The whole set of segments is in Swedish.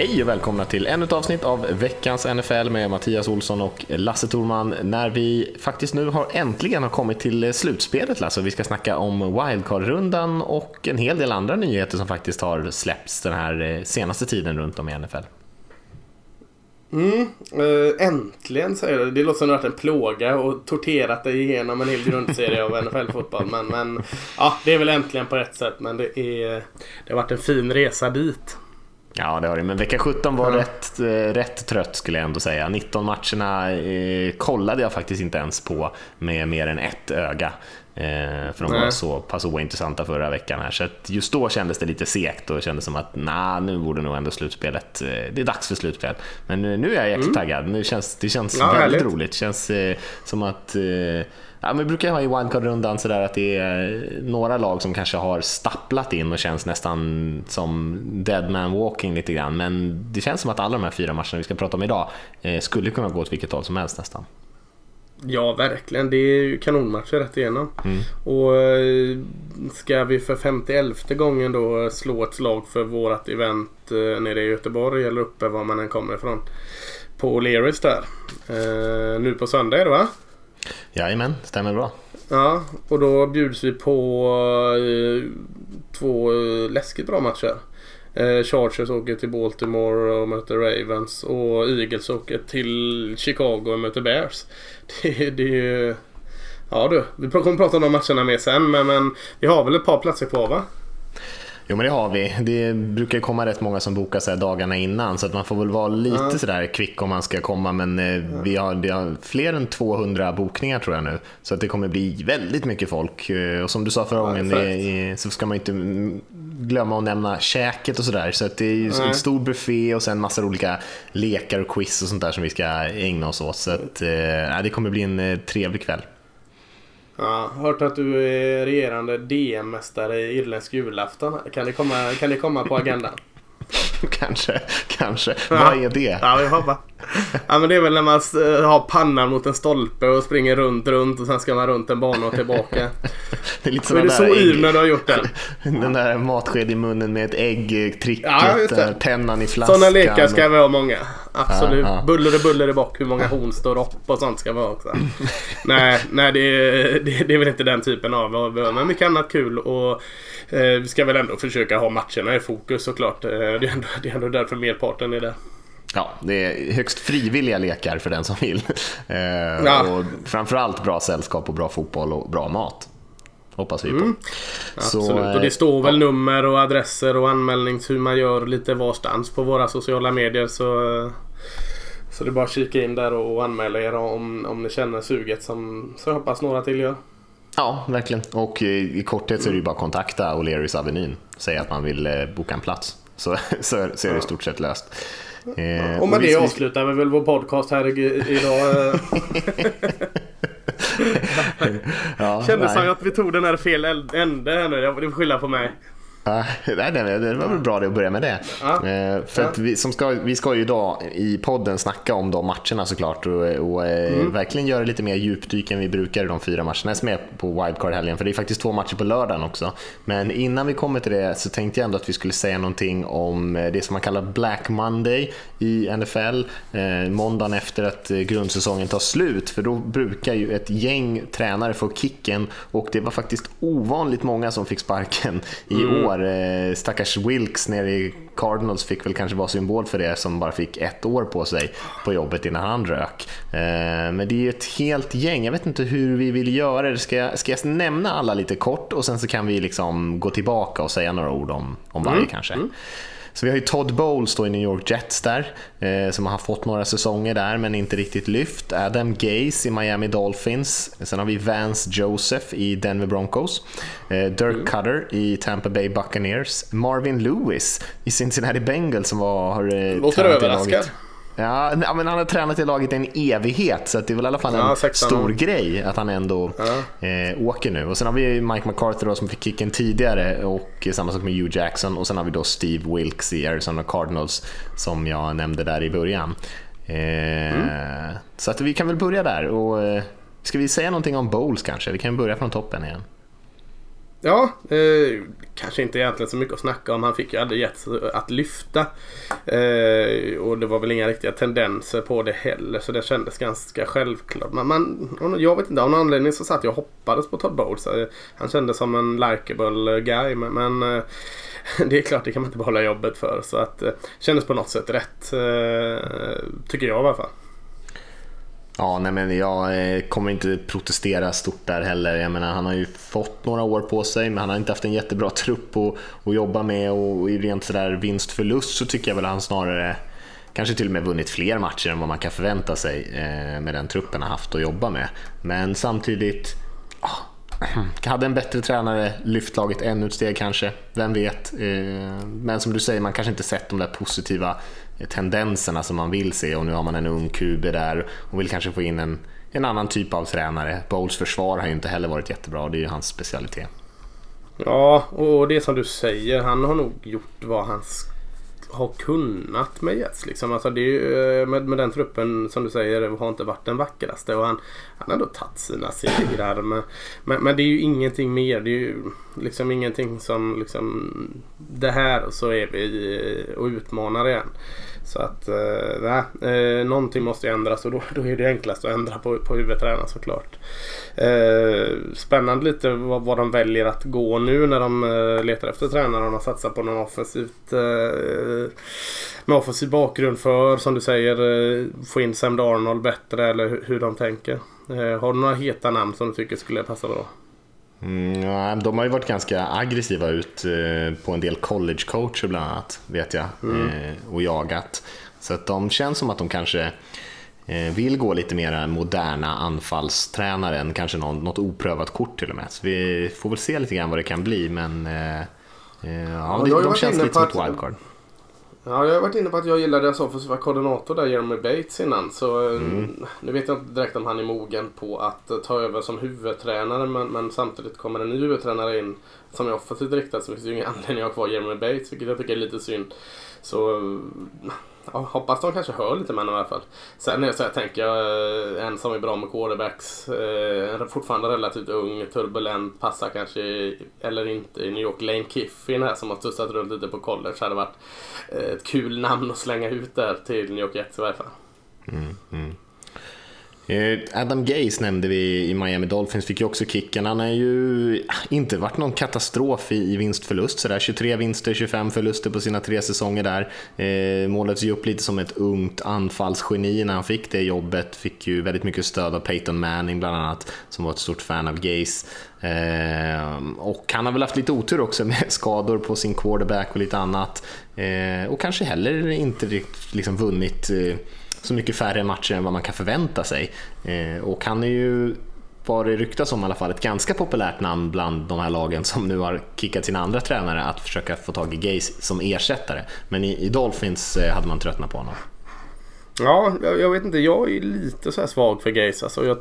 Hej och välkomna till ännu ett avsnitt av veckans NFL med Mattias Olsson och Lasse Thorman när vi faktiskt nu har äntligen har kommit till slutspelet Lasse. Vi ska snacka om wildcard-rundan och en hel del andra nyheter som faktiskt har släppts den här eh, senaste tiden runt om i NFL. Mm, äh, äntligen säger du. Det låter som det har varit en plåga och torterat dig igenom en hel grundserie av NFL-fotboll. Men, men ja, det är väl äntligen på rätt sätt. Men det, är, det har varit en fin resa dit. Ja, det har det. Men vecka 17 var mm. rätt, eh, rätt trött skulle jag ändå säga. 19 matcherna eh, kollade jag faktiskt inte ens på med mer än ett öga. Eh, för de Nej. var så pass ointressanta förra veckan här. Så just då kändes det lite sekt och kändes som att nah, nu borde nog ändå slutspelet, eh, det är dags för slutspel. Men nu, nu är jag jättetaggad. Mm. Nu känns, det känns ja, väldigt härligt. roligt. Det känns eh, som att eh, Ja, men vi brukar ha i wildcard-rundan sådär att det är några lag som kanske har stapplat in och känns nästan som dead man walking lite grann. Men det känns som att alla de här fyra matcherna vi ska prata om idag eh, skulle kunna gå åt vilket håll som helst nästan. Ja, verkligen. Det är ju kanonmatcher rätt igenom. Mm. Och eh, ska vi för 51 gången då slå ett slag för vårat event eh, nere i Göteborg eller uppe var man än kommer ifrån. På O'Learys där. nu på söndag är det va? Jajamän, stämmer bra. Ja, och då bjuds vi på eh, två eh, läskigt bra matcher. Eh, Chargers åker till Baltimore och möter Ravens och Eagles åker till Chicago och möter Bears. Det, det är ju... Ja du, vi kommer prata om de matcherna mer sen men, men vi har väl ett par platser kvar va? Jo men det har vi. Det brukar komma rätt många som bokar så dagarna innan så att man får väl vara lite ja. sådär kvick om man ska komma men eh, vi, har, vi har fler än 200 bokningar tror jag nu. Så att det kommer bli väldigt mycket folk. Eh, och som du sa förra ja, gången det, så ska man inte glömma att nämna käket och sådär. Så att det är ju en stor buffé och sen massor olika lekar och quiz och sånt där som vi ska ägna oss åt. Så att, eh, det kommer bli en trevlig kväll. Ja, hört att du är regerande DM-mästare i irländsk julafton. Kan det komma, kan det komma på agendan? kanske, kanske. Ja. Vad är det? Ja, vi hoppas. Ja, men det är väl när man eh, har pannan mot en stolpe och springer runt, runt och sen ska man runt en bana och tillbaka. det är lite är du så yr när du har gjort den? Den där matsked i munnen med ett ägg, tricket, ja, pennan i flaskan. Sådana lekar ska vi ha många. Absolut. Ja, ja. Buller och buller i bock. Hur många horn står upp och sånt ska vi ha också. nej, nej det, är, det, det är väl inte den typen av. Men mycket annat kul. Och eh, vi ska väl ändå försöka ha matcherna i fokus såklart. Eh, det, är ändå, det är ändå därför merparten är där. Ja, det är högst frivilliga lekar för den som vill. Eh, ja. och framförallt bra sällskap och bra fotboll och bra mat. Hoppas vi på. Mm. Så, Absolut, och det står väl ja. nummer och adresser och anmälnings hur man gör lite varstans på våra sociala medier. Så, så det är bara att kika in där och anmäla er om, om ni känner suget som så jag hoppas några till gör. Ja, verkligen. Och i korthet så är det ju bara att kontakta O'Learys Avenyn. Säga att man vill eh, boka en plats. Så, så, så är det i stort sett löst. Eh, och med det avslutar vi väl vår podcast här idag. ja, Kändes som att vi tog den här fel ände här nu. Det får skylla på mig. nej, det var väl bra att börja med det. Ja. Eh, för att vi, som ska, vi ska ju idag i podden snacka om de matcherna såklart och, och eh, mm. verkligen göra lite mer djupdyk än vi brukar i de fyra matcherna som är på wildcard-helgen. För det är faktiskt två matcher på lördagen också. Men innan vi kommer till det så tänkte jag ändå att vi skulle säga någonting om eh, det som man kallar Black Monday i NFL. måndagen efter att grundsäsongen tar slut. För då brukar ju ett gäng tränare få kicken och det var faktiskt ovanligt många som fick sparken i mm. år år. Eh, stackars Wilkes nere i Cardinals fick väl kanske vara symbol för det som bara fick ett år på sig på jobbet innan han rök. Eh, men det är ju ett helt gäng, jag vet inte hur vi vill göra det. Ska jag, ska jag nämna alla lite kort och sen så kan vi liksom gå tillbaka och säga några ord om, om varje mm. kanske. Mm. Så vi har ju Todd Bowles då i New York Jets där, eh, som har fått några säsonger där men inte riktigt lyft. Adam Gaze i Miami Dolphins. Sen har vi Vance Joseph i Denver Broncos. Eh, Dirk mm. Cutter i Tampa Bay Buccaneers. Marvin Lewis i Cincinnati Bengals som var... Har, eh, Låter överraskad. Ja, men han har tränat i laget en evighet så det är väl i alla fall en ja, stor grej att han ändå ja. eh, åker nu. Och Sen har vi Mike McCarthy då, som fick kicken tidigare och samma sak med Hugh Jackson och sen har vi då Steve Wilkes i Arizona Cardinals som jag nämnde där i början. Eh, mm. Så att vi kan väl börja där. Och, eh, ska vi säga någonting om Bowles kanske? Vi kan börja från toppen igen. Ja, eh, kanske inte egentligen så mycket att snacka om. Han fick ju aldrig gett att lyfta. Eh, och det var väl inga riktiga tendenser på det heller. Så det kändes ganska självklart. Men man, jag vet inte, av någon anledning så satt jag och hoppades på Todd Bowles. Eh, han kändes som en likeable guy. Men, men eh, det är klart, det kan man inte behålla jobbet för. Så att eh, kändes på något sätt rätt. Eh, tycker jag i alla fall. Ja, nej men jag eh, kommer inte protestera stort där heller. Jag menar, han har ju fått några år på sig, men han har inte haft en jättebra trupp att, att jobba med och i rent sådär vinst-förlust så tycker jag väl att han snarare kanske till och med vunnit fler matcher än vad man kan förvänta sig eh, med den truppen han haft att jobba med. Men samtidigt, hade en bättre tränare lyft laget ännu ett steg kanske, vem vet. Eh, men som du säger, man kanske inte sett de där positiva tendenserna som man vill se och nu har man en ung QB där och vill kanske få in en, en annan typ av tränare. Bowles försvar har ju inte heller varit jättebra, det är ju hans specialitet. Ja, och det som du säger, han har nog gjort vad han har kunnat med Jets. Liksom. Alltså det är, ju, eh, med, med den truppen som du säger har inte varit den vackraste. Och han, han har ändå tagit sina segrar. Men, men, men, det är ju ingenting mer. Det är ju liksom ingenting som liksom det här så är vi och utmanar igen. Så att eh, nej, eh, någonting måste ändras och då, då är det enklast att ändra på, på huvudtränaren såklart. Eh, spännande lite vad, vad de väljer att gå nu när de eh, letar efter tränare och de satsar på någon offensivt eh, med offensiv bakgrund för som du säger eh, få in Sam Darnold bättre eller hur, hur de tänker. Eh, har du några heta namn som du tycker skulle passa bra? Mm, ja, de har ju varit ganska aggressiva ut eh, på en del college-coacher bland annat, vet jag, mm. eh, och jagat. Så att de känns som att de kanske eh, vill gå lite mer moderna anfallstränare än kanske någon, något oprövat kort till och med. Så vi får väl se lite grann vad det kan bli, men ja, de, de känns lite som ett wildcard. Ja, jag har varit inne på att jag gillade deras offensiva koordinator där, Jeremy Bates innan. Så eh, mm. nu vet jag inte direkt om han är mogen på att eh, ta över som huvudtränare. Men, men samtidigt kommer en ny huvudtränare in som är offensivt riktad. Så det finns ju ingen anledning att ha kvar Jeremy Bates, vilket jag tycker är lite synd. Så jag hoppas de kanske hör lite med honom i alla fall. Sen är så jag tänker jag, eh, en som är bra med quarterbacks, eh, fortfarande relativt ung, turbulent, passar kanske, eller inte, i New York. Lane Kiffin här som har studsat runt lite på college hade varit eh, ett kul namn att slänga ut där till New York Jets i varje fall. Mm, mm. Eh, Adam Gaze nämnde vi i Miami Dolphins, fick ju också kicken. Han har ju ah, inte varit någon katastrof i, vinstförlust, sådär 23 vinster, 25 förluster på sina tre säsonger där. Eh, målades ju upp lite som ett ungt anfallsgeni när han fick det jobbet. Fick ju väldigt mycket stöd av Peyton Manning bland annat, som var ett stort fan av Gaze. Eh, och han har väl haft lite otur också med skador på sin quarterback och lite annat. Eh, och kanske heller inte riktigt liksom vunnit eh, så mycket färre matcher än vad man kan förvänta sig. Eh, och han är ju vad det ryktas om i alla fall ett ganska populärt namn bland de här lagen som nu har kickat sina andra tränare att försöka få tag i Gays som ersättare. Men i, i Dolphins eh, hade man tröttnat på honom. Ja, jag, jag, vet inte. Jag är lite så svag för Gaze. Alltså, jag,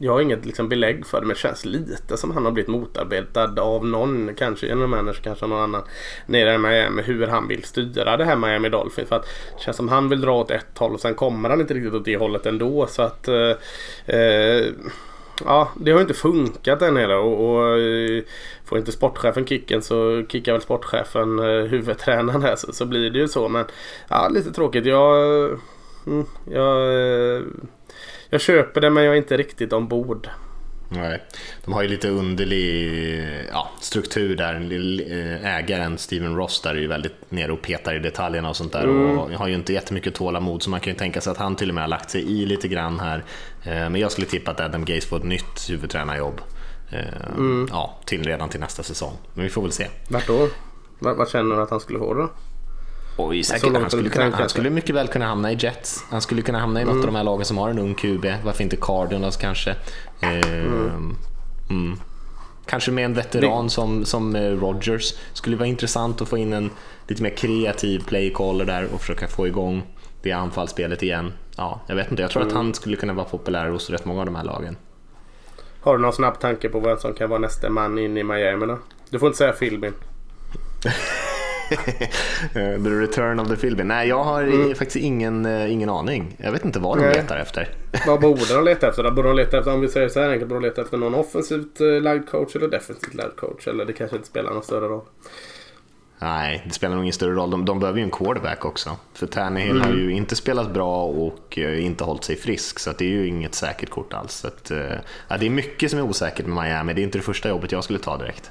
jag har inget liksom, belägg för det, men det känns lite som han har blivit motarbetad av någon, kanske general manager, kanske någon annan, nere i Miami, hur han vill styra det här Miami Dolphins. För att det känns som han vill dra åt ett håll och sen kommer han inte riktigt åt det hållet ändå. Så att... Eh, eh, ja, det har inte funkat där nere och, och eh, får inte sportchefen kicken så kickar väl sportchefen eh, huvudtränaren här så, så blir det ju så. Men ja, lite tråkigt. Jag mm, jag, eh, jag köper det men jag är inte riktigt ombord. Nej. De har ju lite underlig ja, struktur där. Eh, ägaren Steven Ross där är ju väldigt nere och petar i detaljerna och sånt där. Mm. Och har ju inte jättemycket tålamod så man kan ju tänka sig att han till och med har lagt sig i lite grann här. Eh, men jag skulle tippa att Adam Gaze får ett nytt huvudtränarjobb. Mm. Ja, till, redan till nästa säsong. Men vi får väl se. Vart då? Vad känner du att han skulle få då? Oj, säkert. Han skulle, kunna, han skulle mycket väl kunna hamna i Jets. Han skulle kunna hamna i något mm. av de här lagen som har en ung QB. Varför inte Cardinals kanske? Mm. Mm. Kanske med en veteran som, som eh, Rogers. Skulle vara intressant att få in en lite mer kreativ playcaller där och försöka få igång det anfallsspelet igen. Ja, jag vet inte, jag tror mm. att han skulle kunna vara populär hos rätt många av de här lagen. Har du någon snabb tanke på vem som kan vara nästa man in i Miami då? Du får inte säga Philbin. The Return of the Philbin. Nej, jag har mm. faktiskt ingen, eh, ingen aning. Jag vet inte vad de Nej. letar efter. Vad borde de leta efter? Då? Borde de leta efter, om vi säger så här enkelt, borde de leta efter någon offensivt eh, lagd coach eller defensivt lagd coach? Eller det kanske inte spelar någon större roll? Nej, det spelar nog ingen större roll. De, de behöver ju en quarterback också. För Tannehill mm. har ju inte spelat bra och eh, inte hållit sig frisk, så det är ju inget säkert kort alls. Så att, ja, det är mycket som är osäkert med Miami. Det är inte det första jobbet jag skulle ta direkt.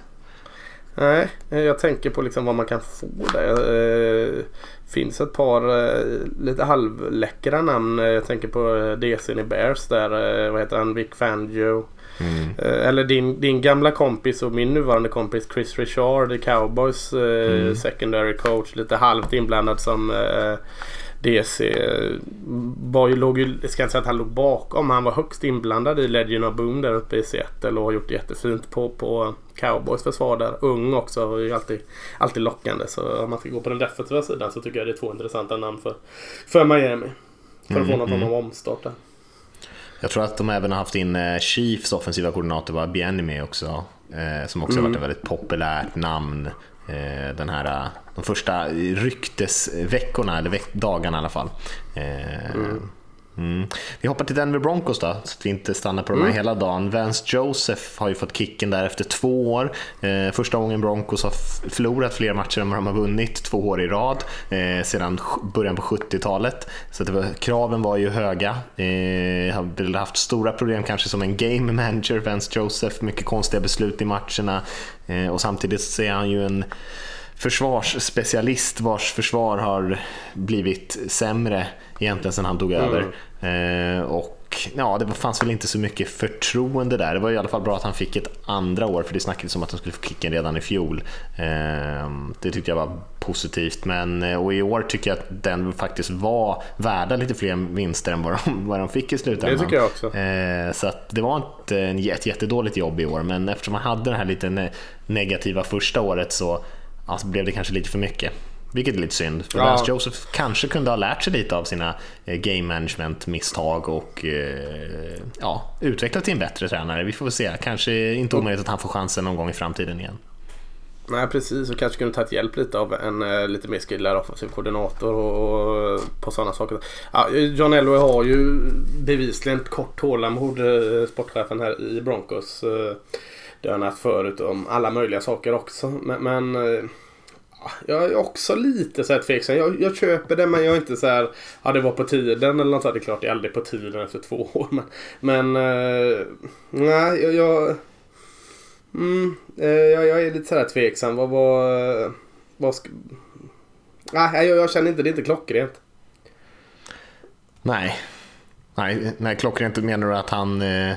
Nej, jag tänker på liksom vad man kan få där. Det eh, finns ett par eh, lite halvläckra namn. Jag tänker på eh, DC i Bears där. Vad heter han? Vic Fangio. Mm. Eller din, din gamla kompis och min nuvarande kompis Chris Richard i Cowboys mm. secondary coach. Lite halvt inblandad som DC var ju, låg ju, jag ska inte säga att han låg bakom, han var högst inblandad i Legend of Boom där uppe i Seattle och har gjort jättefint på, på Cowboys försvar där. Ung också, är ju alltid, alltid lockande. Så om man ska gå på den defensiva sidan så tycker jag det är två intressanta namn för, för Miami. För att få någon form av mm. omstart där. Jag tror att de även har haft in eh, Chiefs offensiva koordinator, var Bienemy också. Eh, som också mm. har varit ett väldigt populärt namn Eh, den här, eh, de första ryktesveckorna, eller dagarna i alla fall. Eh, mm. Mm. Vi hoppar till Denver Broncos då, så att vi inte stannar på de här mm. hela dagen. Vance Joseph har ju fått kicken där efter två år. Eh, första gången Broncos har förlorat fler matcher än vad de har vunnit två år i rad eh, sedan början på 70-talet. Så var, kraven var ju höga. Eh, har haft stora problem kanske som en game manager, Vance Joseph. Mycket konstiga beslut i matcherna eh, och samtidigt så är han ju en försvarsspecialist vars försvar har blivit sämre egentligen sedan han tog mm. över. Eh, och ja, det fanns väl inte så mycket förtroende där. Det var i alla fall bra att han fick ett andra år, för det snackades om att han skulle få kicken redan i fjol. Eh, det tyckte jag var positivt, men eh, och i år tycker jag att den faktiskt var värda lite fler vinster än vad de, vad de fick i slutändan. Det tycker jag också. Så det var inte ett jättedåligt jobb i år, men eftersom man hade det här lite negativa första året så alltså blev det kanske lite för mycket. Vilket är lite synd, för ja. Vance Joseph kanske kunde ha lärt sig lite av sina eh, game management-misstag och eh, ja, utvecklat till en bättre tränare. Vi får väl se, kanske inte omöjligt att han får chansen någon gång i framtiden igen. Nej precis, och kanske kunde tagit hjälp lite av en uh, lite mer skillad offensiv koordinator och, och på sådana saker. Ja, John Elway har ju bevisligen ett kort tålamod, sportchefen här i Broncos. Uh, det har han haft förut om alla möjliga saker också. Men, men eh, jag är också lite så här tveksam. Jag, jag köper det men jag är inte så här. Ja det var på tiden eller något. sånt. Det är klart det är aldrig på tiden efter två år. Men, men eh, nej jag... jag mm, eh, jag, jag, är lite så här tveksam. Vad vad, Vad ska... Nej jag, jag känner inte. Det är inte klockrent. Nej. Nej, nej klockrent menar du att han... eh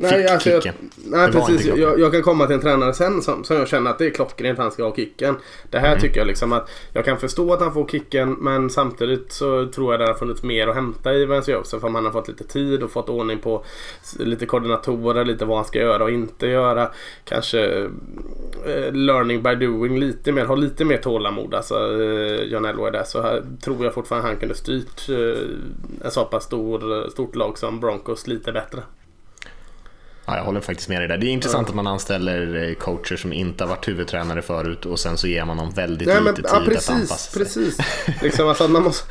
Nej, alltså jag, nej precis. Jag, jag, kan komma till en tränare sen som, som jag känner att det är klockrent han ska ha kicken. Det här mm. tycker jag liksom att jag kan förstå att han får kicken men samtidigt så tror jag det har funnits mer att hämta i Vance Josef om han har fått lite tid och fått ordning på lite koordinatorer, lite vad han ska göra och inte göra. Kanske eh, learning by doing lite mer, ha lite mer tålamod alltså eh, John Elway där så här, tror jag fortfarande han kunde styrt eh, en så pass stor, stort lag som Broncos lite bättre. Ja, jag håller faktiskt med dig där. Det är intressant ja. att man anställer eh, coacher som inte har varit huvudtränare förut och sen så ger man dem väldigt Nej, lite tid ja, precis, att anpassa sig. Precis. liksom, alltså, man, måste,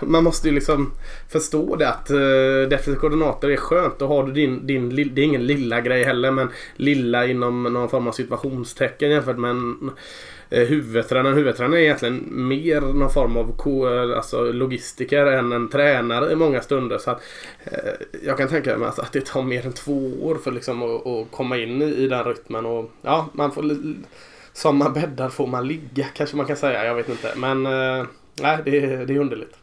man måste ju liksom förstå det att uh, defensiv koordinator är skönt. Då har du din, din, det är ingen lilla grej heller men lilla inom någon form av situationstecken jämfört med en Eh, huvudtränaren. Huvudtränaren är egentligen mer någon form av ko, eh, alltså logistiker än en tränare i många stunder. Så att, eh, jag kan tänka mig att, det tar mer än två år för liksom att, att komma in i, i den rytmen. Och, ja, man får, som man bäddar får man ligga kanske man kan säga. Jag vet inte. Men eh, nej, det, det är underligt.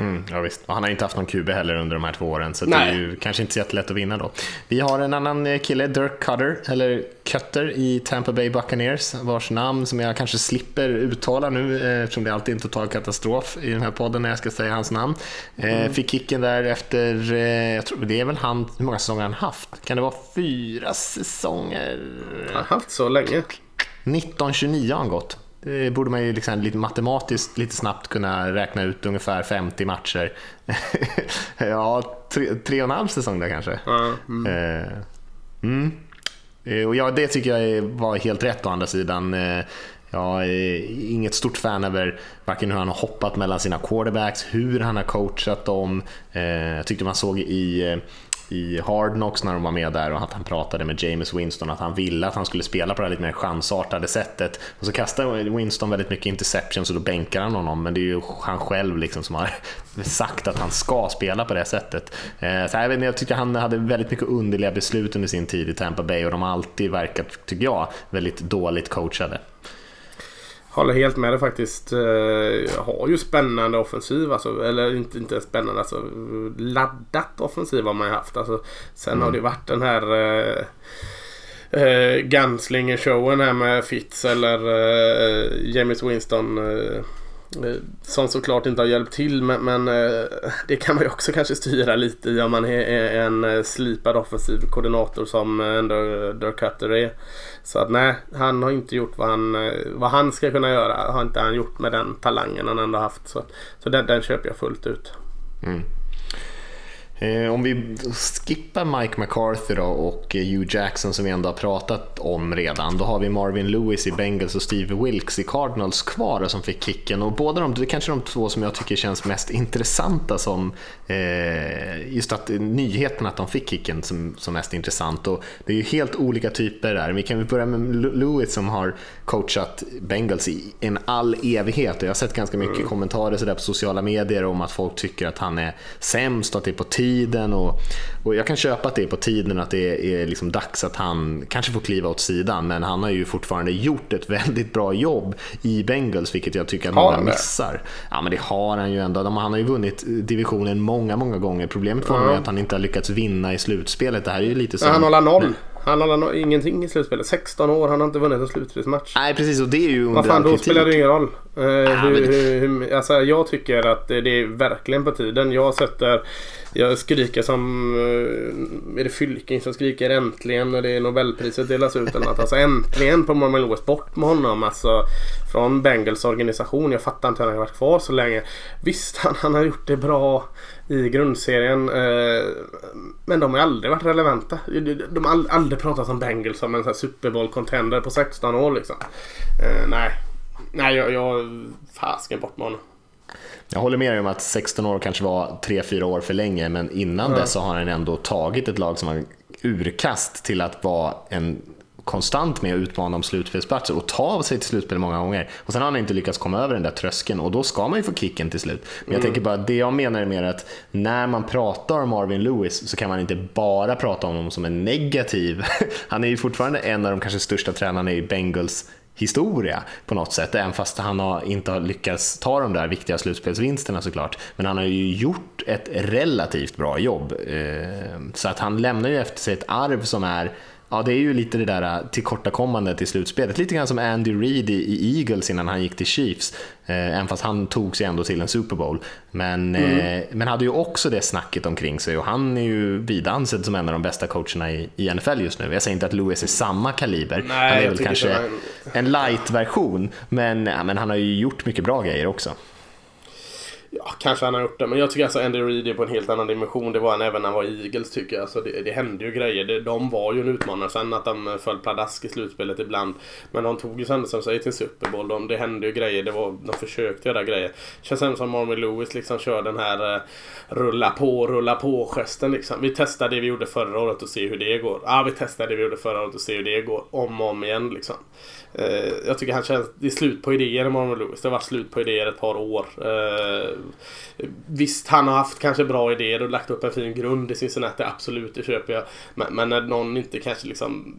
Mm, ja, visst. han har inte haft någon QB heller under de här två åren, så det är ju kanske inte så jättelätt att vinna då. Vi har en annan eh, kille, Dirk Cutter, eller Cutter i Tampa Bay Buccaneers, vars namn som jag kanske slipper uttala nu eh, eftersom det alltid är en total katastrof i den här podden när jag ska säga hans namn. Eh, mm. Fick kicken där efter, jag tror det är väl han, hur många säsonger har han haft? Kan det vara fyra säsonger? Han har haft så länge. 1929 har han gått. Det borde man ju liksom lite matematiskt lite snabbt kunna räkna ut ungefär 50 matcher. ja, tre, tre och en halv säsong där kanske. Mm. Eh, mm. Eh, och ja, det tycker jag var helt rätt å andra sidan. Eh, jag är inget stort fan över varken hur han har hoppat mellan sina quarterbacks, hur han har coachat dem. Jag tyckte man såg i i Hard Knocks när de var med där och att han pratade med James Winston att han ville att han skulle spela på det här lite mer chansartade sättet. Och så kastar Winston väldigt mycket interceptions och då bänkar han honom men det är ju han själv liksom som har sagt att han ska spela på det sättet. Eh, så jag, vet, jag tycker han hade väldigt mycket underliga beslut under sin tid i Tampa Bay och de har alltid verkat, tycker jag, väldigt dåligt coachade. Håller helt med dig faktiskt. Uh, har ju spännande offensiv. Alltså, eller inte, inte spännande. Alltså, laddat offensiv har man ju haft. Alltså, sen mm. har det varit den här uh, uh, Gunslinger-showen här med Fitz eller uh, James Winston. Uh, Eh, som såklart inte har hjälpt till men, men, eh, det kan man ju också kanske styra lite i om man är en eh, slipad offensiv koordinator som ändå Dirk Cutter är. Så att nej, han har inte gjort vad han, vad han ska kunna göra. Har inte han gjort med den talangen han ändå haft. Så, så den, den köper jag fullt ut. Mm. Eh, om vi skippar Mike McCarthy då och eh, Hugh Jackson som vi ändå har pratat om redan. Då har vi Marvin Lewis i Bengals och Steve Wilkes i Cardinals kvar som fick kicken. Och båda de, det är kanske de två som jag tycker känns mest intressanta som eh, just att nyheten att de fick kicken som, som mest intressant. Och det är ju helt olika typer där. Vi kan börja med Lewis som har coachat Bengals i en all evighet. Och jag har sett ganska mycket mm. kommentarer så där på sociala medier om att folk tycker att han är sämst och att det är på tid tiden. Och, och jag kan köpa att det är på tiden att det är liksom dags att han kanske får kliva åt sidan. Men han har ju fortfarande gjort ett väldigt bra jobb i Bengals, vilket jag tycker att många missar. Ja, men det har han ju ändå. Han har ju vunnit divisionen många, många gånger. Problemet för honom är att han inte har lyckats vinna i slutspelet. Det här är ju lite som... Han håller noll. Han har ingen, i slutspelet. 16 år, han har inte vunnit en slutspelsmatch. Nej precis och det är ju under Vad fan, då spelar det ingen roll. Uh, ja, hur, men... hur, alltså, jag tycker att det är verkligen på tiden. Jag sätter jag skriker som... Eh, är det Fylking som skriker äntligen när det är Nobelpriset delas ut eller något. Alltså äntligen på Marmel Lewis. Bort med honom alltså. Från Bengals organisation. Jag fattar inte hur han har varit kvar så länge. Visst, han, han har gjort det bra i grundserien. Eh, men de har aldrig varit relevanta. De har aldrig pratat om Bengals som en Super Bowl-contender på 16 år liksom. Eh, nej. Nej, jag... jag fasken bort med honom. Jag håller med dig om att 16 år kanske var 3-4 år för länge, men innan mm. dess så har han ändå tagit ett lag som har urkast till att vara en konstant med att utmana om slutspelsplatser och ta sig till slutspel många gånger. Och sen har han inte lyckats komma över den där tröskeln och då ska man ju få kicken till slut. Men jag mm. tänker bara, det jag menar är mer att när man pratar om Marvin Lewis så kan man inte bara prata om honom som en negativ. Han är ju fortfarande en av de kanske största tränarna i Bengals historia på något sätt, även fast han har, inte har lyckats ta de där viktiga slutspelsvinsterna såklart. Men han har ju gjort ett relativt bra jobb. Eh, så att han lämnar ju efter sig ett arv som är Ja, det är ju lite det där äh, tillkortakommandet i slutspelet. Lite grann som Andy Reid i Eagles innan han gick till Chiefs. Eh, även fast han tog sig ändå till en Super Bowl. Men, mm. eh, men hade ju också det snacket omkring sig och han är ju vida ansedd som en av de bästa coacherna i, i NFL just nu. Jag säger inte att Lewis är samma kaliber. Nej, han är väl kanske en light-version. Men, ja, men han har ju gjort mycket bra grejer också. Ja, kanske han har gjort det. Men jag tycker alltså Andy Reid är på en helt annan dimension. Det var han även när han var i Eagles tycker jag. Alltså det, det hände ju grejer. de var ju en utmanare. Sen att de föll pladask i slutspelet ibland. Men de tog ju sen som säger till Super Bowl. De, det hände ju grejer. Det var, de försökte göra grejer. Känns även som Marvin Lewis liksom kör den här uh, rulla på, rulla på gesten liksom. Vi testar det vi gjorde förra året och ser hur det går. Ja, vi testar det vi gjorde förra året och ser hur det går. Om och om igen liksom. Eh, jag tycker han känns... Det är slut på idéer i Marvin Lewis. Det har varit slut på idéer ett par år. Eh, Visst, han har haft kanske bra idéer och lagt upp en fin grund i Cincinnati. Absolut, det köper jag. Men, men när någon inte kanske liksom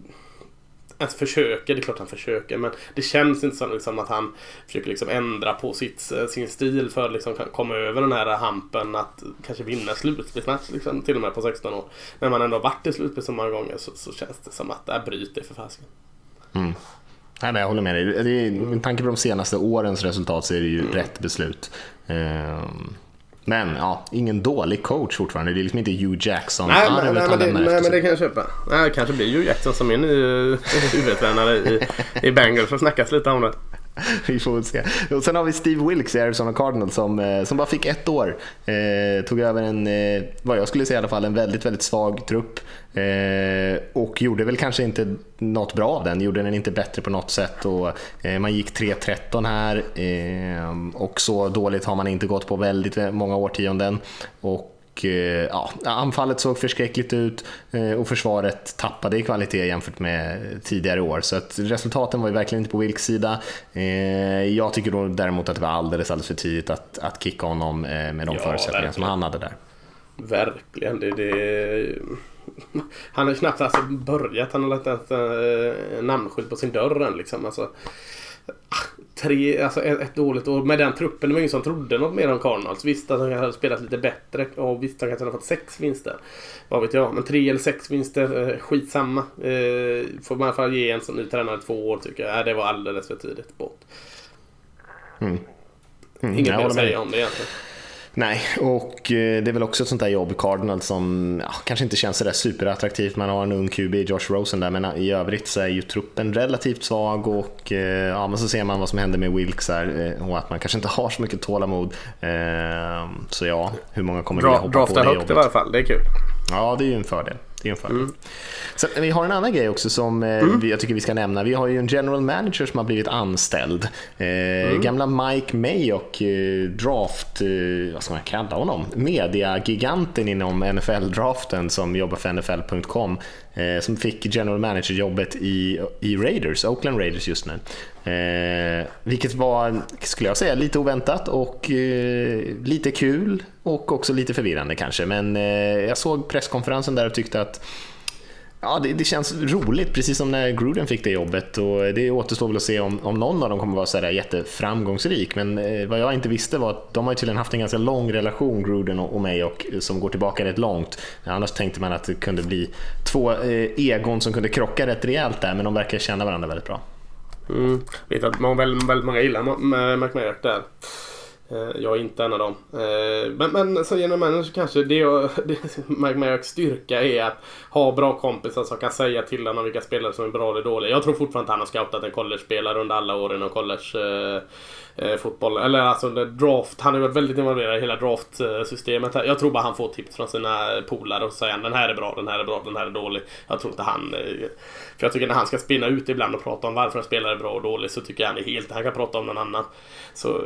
ens försöker, det är klart han försöker, men det känns inte som liksom att han försöker liksom ändra på sitt, eh, sin stil för att liksom komma över den här hampen att kanske vinna slutspelsmatch liksom, till och med på 16 år. När man ändå varit i slutspel så många gånger så, så känns det som att det bryter för fasiken. Mm. Nej, men jag håller med dig. med tanke på de senaste årens resultat så är det ju mm. rätt beslut. Ehm, men ja, ingen dålig coach fortfarande. Det är liksom inte Hugh Jackson. Nej, men, nej, men, det, nej men det kan jag köpa. Nej, det kanske blir Hugh Jackson som är ny huvudtränare i, i Bengals. Det snackas lite om det. vi får väl se. Och sen har vi Steve Wilkes i Arizona Cardinals som, eh, som bara fick ett år. Eh, tog över en, eh, vad jag skulle säga i alla fall, en väldigt, väldigt svag trupp. Eh, och gjorde väl kanske inte något bra av den, gjorde den inte bättre på något sätt. Och, eh, man gick 3-13 här eh, och så dåligt har man inte gått på väldigt många årtionden. Och ja, anfallet såg förskräckligt ut och försvaret tappade i kvalitet jämfört med tidigare år. Så att resultaten var ju verkligen inte på Wilks sida. Jag tycker då däremot att det var alldeles, alldeles för tidigt att, att kicka honom med de ja, förutsättningar som han hade där. Verkligen. Det, det, han har knappt alltså börjat. Han har lagt ett äh, namnskylt på sin dörr än liksom. Alltså, tre, alltså ett, ett dåligt år med den truppen. Det var ingen som trodde något mer om Cardinals. Visst att han hade spelat lite bättre och visst att han kanske hade fått sex vinster. Vad vet jag. Men tre eller sex vinster, eh, skitsamma. Eh, får man i alla fall ge en sån ny tränare två år tycker jag. Äh, det var alldeles för tidigt bort. Mm. Mm, Inget mer att säga om det egentligen. Nej, och eh, det är väl också ett sånt där jobb, Cardinal, som ja, kanske inte känns sådär superattraktivt. Man har en ung QB, Josh Rosen där, men i övrigt så är ju truppen relativt svag och eh, ja, men så ser man vad som händer med Wilkes här eh, och att man kanske inte har så mycket tålamod. Så ja, hur många kommer vilja hoppa på det jobbet? Drafta högt i alla fall, det är kul. Ja, det är ju en fördel. Det är en fördel. Mm. Sen, vi har en annan grej också som eh, mm. jag tycker vi ska nämna. Vi har ju en general manager som har blivit anställd. Eh, mm. Gamla Mike Mayock, eh, draft, eh, vad ska man kalla honom? Mediagiganten inom NFL-draften som jobbar för NFL.com. Eh, som fick general manager-jobbet i, i Raiders, Oakland Raiders just nu. Eh, vilket var, skulle jag säga, lite oväntat och eh, lite kul och också lite förvirrande kanske. Men eh, jag såg presskonferensen där och tyckte att Ja, det, det, känns roligt, precis som när Gruden fick det jobbet. Och det återstår väl att se om, om någon av dem kommer vara så jätteframgångsrik. Men eh, vad jag inte visste var att de har tydligen haft en ganska lång relation, Gruden och, och mig, och, eh, som går tillbaka rätt långt. Annars tänkte man att det kunde bli två eh, egon som kunde krocka rätt rejält där, men de verkar känna varandra väldigt bra. Mm. Vet att man, väldigt, väldigt många gillar McMahon där. Eh, jag är inte en av dem. Eh, men, men som general manager kanske det, det Mike Merricks styrka är att ha bra kompisar som kan säga till honom vilka spelare som är bra eller dåliga. Jag tror fortfarande att han har scoutat en college-spelare under alla åren och college eh, eh, fotboll. Eller alltså draft. Han har varit väldigt involverad i hela draftsystemet. Jag tror bara han får tips från sina polare och säger den här är bra, den här är bra, den här är dålig. Jag tror inte han... Eh, för jag tycker när han ska spinna ut ibland och prata om varför en spelare är bra och dålig så tycker jag han är helt... Han kan prata om någon annan. Så eh,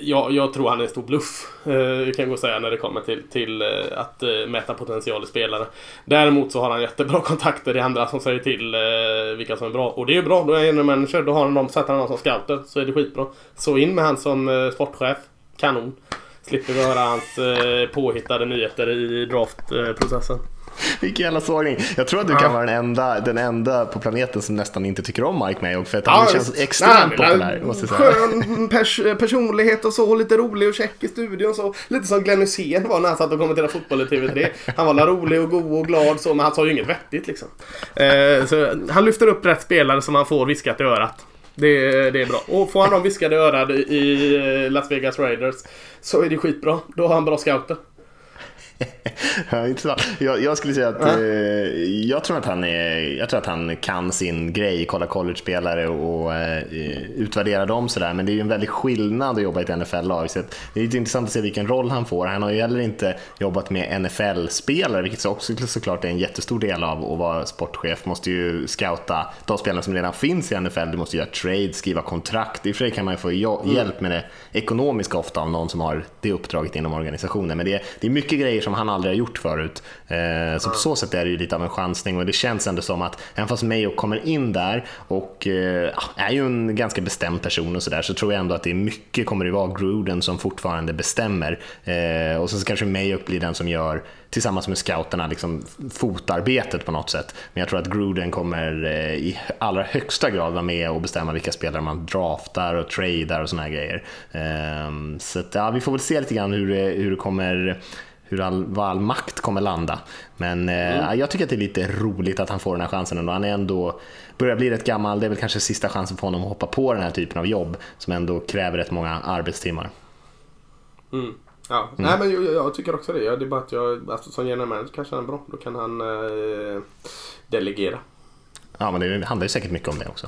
jag, jag tror han är en stor bluff. Eh, kan jag gå och säga när det kommer till, till eh, att eh, mäta potential i spelare. Däremot så har han jättebra kontakter i andra som säger till eh, vilka som är bra. Och det är ju bra. Då är han en manager. Då har han dem, sätter han någon som scouter. Så är det skitbra. Så in med han som eh, sportchef. Kanon. Slipper vi höra hans eh, påhittade nyheter i draftprocessen. Vilken jävla sågning. Jag tror att du ja. kan vara den enda, den enda på planeten som nästan inte tycker om Mike Mayock för att han ja, känns extremt nej, populär. Måste säga. Skön pers personlighet och så, lite rolig och check i studion så. Lite som Glenn Hysén var när han satt och kommenterade fotboll i TV3. Han var rolig och god och glad så, men han sa ju inget vettigt liksom. Eh, så han lyfter upp rätt spelare som han får viskat i örat. Det, det är bra. Och får han dem viskade örat i Las Vegas Raiders så är det skitbra. Då har han bra scouter. ja, intressant. Jag, jag, skulle säga att eh, jag, tror att han är, jag tror att han kan sin grej, kolla college-spelare och eh, utvärdera dem sådär. Men det är ju en väldig skillnad att jobba i ett NFL-lag. Så det är lite intressant att se vilken roll han får. Han har ju heller inte jobbat med NFL-spelare, vilket också såklart är en jättestor del av att vara sportchef. Måste ju scouta de spelarna som redan finns i NFL. Du måste göra trade, skriva kontrakt. I och för sig kan man ju få mm. hjälp med det ekonomiska ofta av någon som har det uppdraget inom organisationen. Men det är, det är mycket grejer som han aldrig har gjort förut. Eh, så på så sätt är det ju lite av en chansning och det känns ändå som att även fast Mayo kommer in där och eh, är ju en ganska bestämd person och sådär så tror jag ändå att det är mycket kommer det vara Gruden som fortfarande bestämmer. Eh, och så kanske Mayo blir den som gör tillsammans med scouterna liksom fotarbetet på något sätt. Men jag tror att Gruden kommer eh, i allra högsta grad vara med och bestämma vilka spelare man draftar och tradar och såna här grejer. Ehm, så att, ja, vi får väl se lite grann hur det, hur det kommer hur all, vad all makt kommer landa. Men eh, mm. jag tycker att det är lite roligt att han får den här chansen ändå. Han är ändå, börjar bli rätt gammal, det är väl kanske sista chansen för honom att hoppa på den här typen av jobb som ändå kräver rätt många arbetstimmar. Mm. Ja, mm. nej men jag, jag, tycker också det. Det är bara att jag, alltså, som general manager kanske han är bra. Då kan han eh, delegera. Ja, men det handlar ju säkert mycket om det också.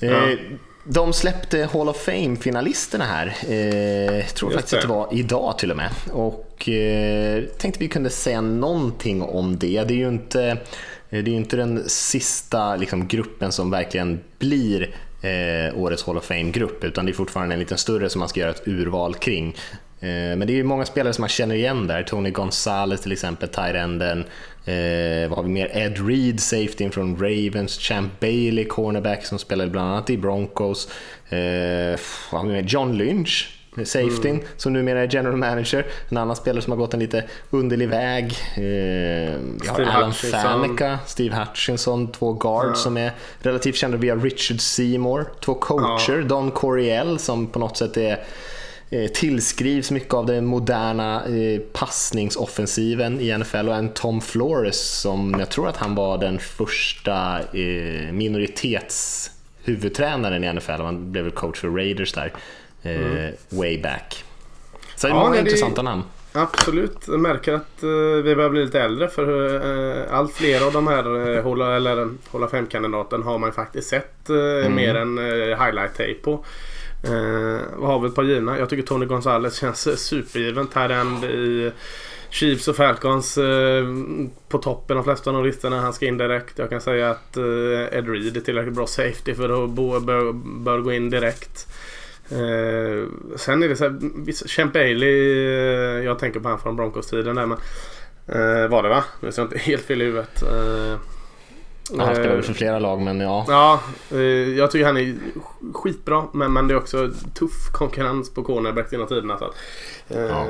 Eh, De släppte Hall of Fame-finalisterna här. Eh, jag tror Just faktiskt att det det. var idag till och med. Och eh, tänkte vi kunde säga någonting om det. Det är ju inte, det är inte den sista liksom, gruppen som verkligen blir eh, årets Hall of Fame-grupp, utan det är fortfarande en lite större som man ska göra ett urval kring. Eh, Men det är ju många spelare som man känner igen där. Tony Gonzalez till exempel, tight-enden. Eh, vad har vi mer? Ed Reed, safety från Ravens. Champ Bailey, cornerback som spelade bland annat i Broncos. Eh, vad har vi mer? John Lynch, safetyn, som numera är general manager. En annan spelare som har gått en lite underlig väg. Eh, vi har Steve Alan Hutchinson. Faneca, Steve Hutchinson, två guards som är relativt kända. Vi har Richard Seymour, två coacher. Don Coryell som på något sätt är tillskrivs mycket av den moderna eh, passningsoffensiven i NFL och en Tom Flores som jag tror att han var den första eh, minoritetshuvudtränaren i NFL. Han blev väl coach för Raiders där eh, way back. Så det är Ja, många det- intressanta namn. Absolut, jag märker att eh, vi börjar bli lite äldre för allt fler av de här Hålla, eller Hålla 5-kandidaten har man faktiskt sett eh, mer än highlight-tape på. Eh, vad har vi ett par givna? Jag tycker Tony Gonzalez känns supergiven. Här end i Chiefs och Falcons eh, på toppen av flesta av de listorna. Han ska in direkt. Jag kan säga att eh, Ed Reed är tillräckligt bra safety för att bo, bör, bör gå in direkt. Eh, sen är det så här, Champ Bailey, eh, jag tänker på han från Broncos-tiden där men eh, var det va? Nu ser jag inte helt fel i huvudet. Eh, han eh, spelade för flera lag men ja. Ja, eh, jag tycker han är skitbra men, men det är också tuff konkurrens på cornerback genom tiderna. Så att, eh, Ja.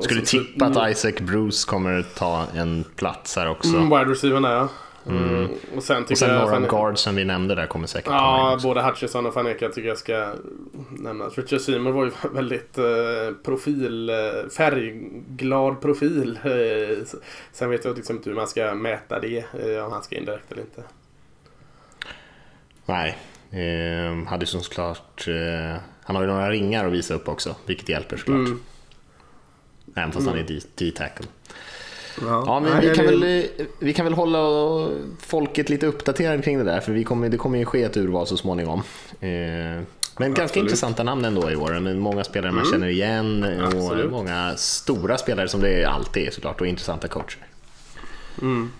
Skulle så- tippa att Isaac Bruce kommer ta en plats här också. Mm, wide receiver där ja. Mm. Och sen Och sen fan- guards som vi nämnde där kommer säkert Ja, både Hutchison och Faneka tycker jag ska nämnas. Richard Seymour var ju väldigt eh, profil, eh, färgglad profil. Eh, sen vet jag liksom inte hur man ska mäta det, eh, om han ska in direkt eller inte. Nej, eh, hade ju såklart... Eh, han har ju några ringar att visa upp också, vilket hjälper såklart. Mm. Även fast han är D- D-tackle. Ja, Ja, men vi kan, det- väl, vi kan väl hålla folket lite uppdaterade kring det där, för vi kommer, det kommer ju ske ett urval så småningom. Eh, men ganska Absolut. intressanta namn ändå i år. Många spelare man känner igen och Absolut. många stora spelare som det alltid är såklart och intressanta coacher. Mm.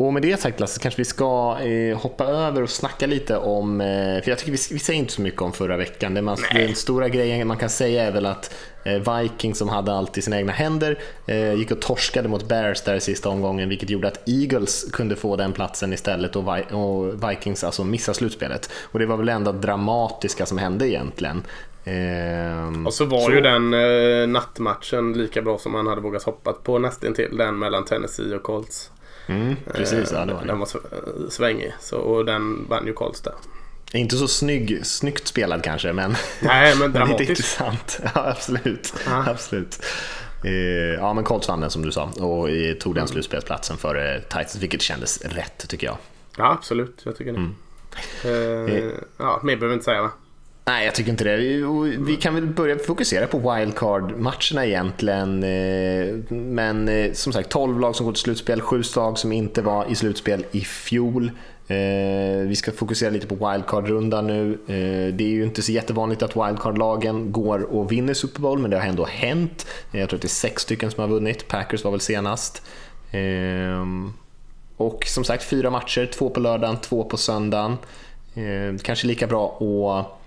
Och med det sagt Lasse, kanske vi ska eh, hoppa över och snacka lite om, eh, för jag tycker vi, vi säger inte så mycket om förra veckan. Det man, den stora grejen man kan säga är väl att eh, Vikings som hade allt i sina egna händer eh, gick och torskade mot Bears där i sista omgången vilket gjorde att Eagles kunde få den platsen istället och, Vi- och Vikings alltså missade slutspelet. Och det var väl det enda dramatiska som hände egentligen. Ehm, Och så var ju den eh, nattmatchen lika bra som man hade vågat hoppas på nästintill. Den mellan Tennessee och Colts. Mm, precis, ja, det var det. Den var eh, svängig. Så, och den vann ju där. Inte så snygg, snyggt spelad kanske, men Nej, men lite dramatiskt. intressant. Ja, absolut. Ja. absolut. Eh, Ja, men Colts vann den som du sa och eh, tog den slutspelsplatsen före Titans, vilket kändes rätt tycker jag. Ja, absolut. Jag tycker det. Mm. Eh, ja, mer behöver vi inte säga va? Nej, jag tycker inte det. Vi- Vi kan väl börja fokusera på wildcard-matcherna egentligen. Eh, men eh, som sagt, 12 lag som går till slutspel, 7 lag som inte var i slutspel i fjol. Eh, vi ska fokusera lite på wildcard-rundan nu. Det är ju inte så jättevanligt att wildcard-lagen går och vinner Super Bowl, men det har ändå hänt. Jag tror att det är sex stycken som har vunnit. Packers var väl senast. Och som sagt, fyra matcher, två på lördagen, två på söndagen. Kanske lika bra att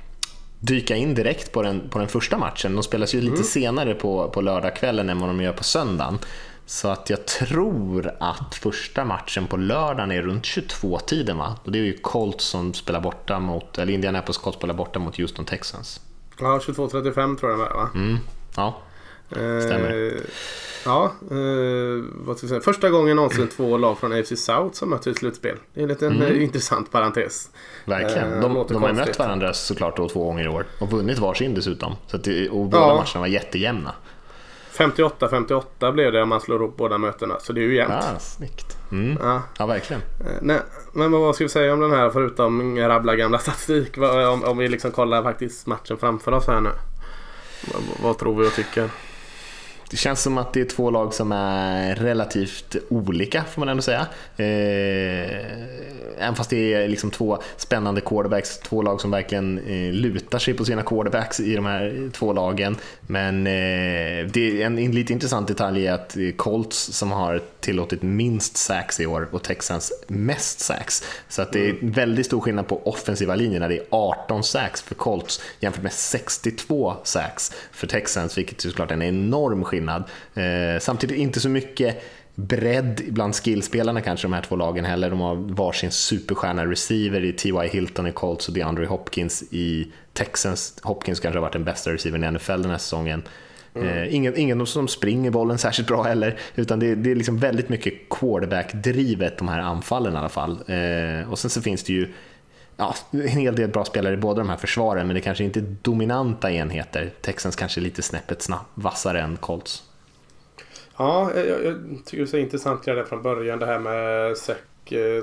dyka in direkt på den, på den första matchen. De spelas ju lite senare på, på lördagskvällen än vad de gör på söndagen. Så att jag tror att första matchen på lördagen är runt 22-tiden va? Och det är ju Colts som spelar borta mot, eller Indianapolis Colts spelar borta mot Houston Texans. Ja, 22.35 tror jag den var va? Mm. Ja, stämmer. Eh, ja, eh, vad ska jag säga? Första gången någonsin två lag från AFC South som möter i slutspel. Det är en liten eh, intressant parentes. verkligen. De, de har ju mött varandra såklart då två gånger i år och vunnit varsin dessutom. Så att och båda Ja. matcherna var jättejämna. 58-58 blev det om man slår ihop båda mötena. Så det är ju jämnt. Ja, snyggt. Mm. Ja. Ja, verkligen. Nej, men vad ska vi säga om den här förutom rabbla gamla statistik? Om, om vi liksom kollar faktiskt matchen framför oss här nu. Vad, vad tror vi och tycker? Det känns som att det är två lag som är relativt olika får man ändå säga. Eh, även fast det är liksom två spännande quarterbacks, två lag som verkligen eh, lutar sig på sina quarterbacks i de här två lagen. Men eh, det är en, en lite intressant detalj är att Colts som har tillåtit minst sacks i år och Texans mest sacks. Så att det är väldigt stor skillnad på offensiva linjerna. Det är 18 sacks för Colts jämfört med 62 sacks för Texans, vilket såklart är en enorm skillnad. Eh, samtidigt inte så mycket bredd bland skillspelarna kanske de här två lagen heller. De har varsin superstjärna receiver i T.Y. Hilton i Colts och DeAndre Hopkins i Texans. Hopkins kanske har varit den bästa receivern i NFL den här säsongen. Mm. Eh, ingen, ingen som springer bollen särskilt bra heller, utan det, det är liksom väldigt mycket quarterback-drivet de här anfallen i alla fall. Eh, och sen så finns det ju ja, en hel del bra spelare i båda de här försvaren, men det kanske inte är dominanta enheter. Texans kanske är lite snäppet snabb, vassare än Colts. Ja, jag, jag tycker det är intressant redan från början det här med sec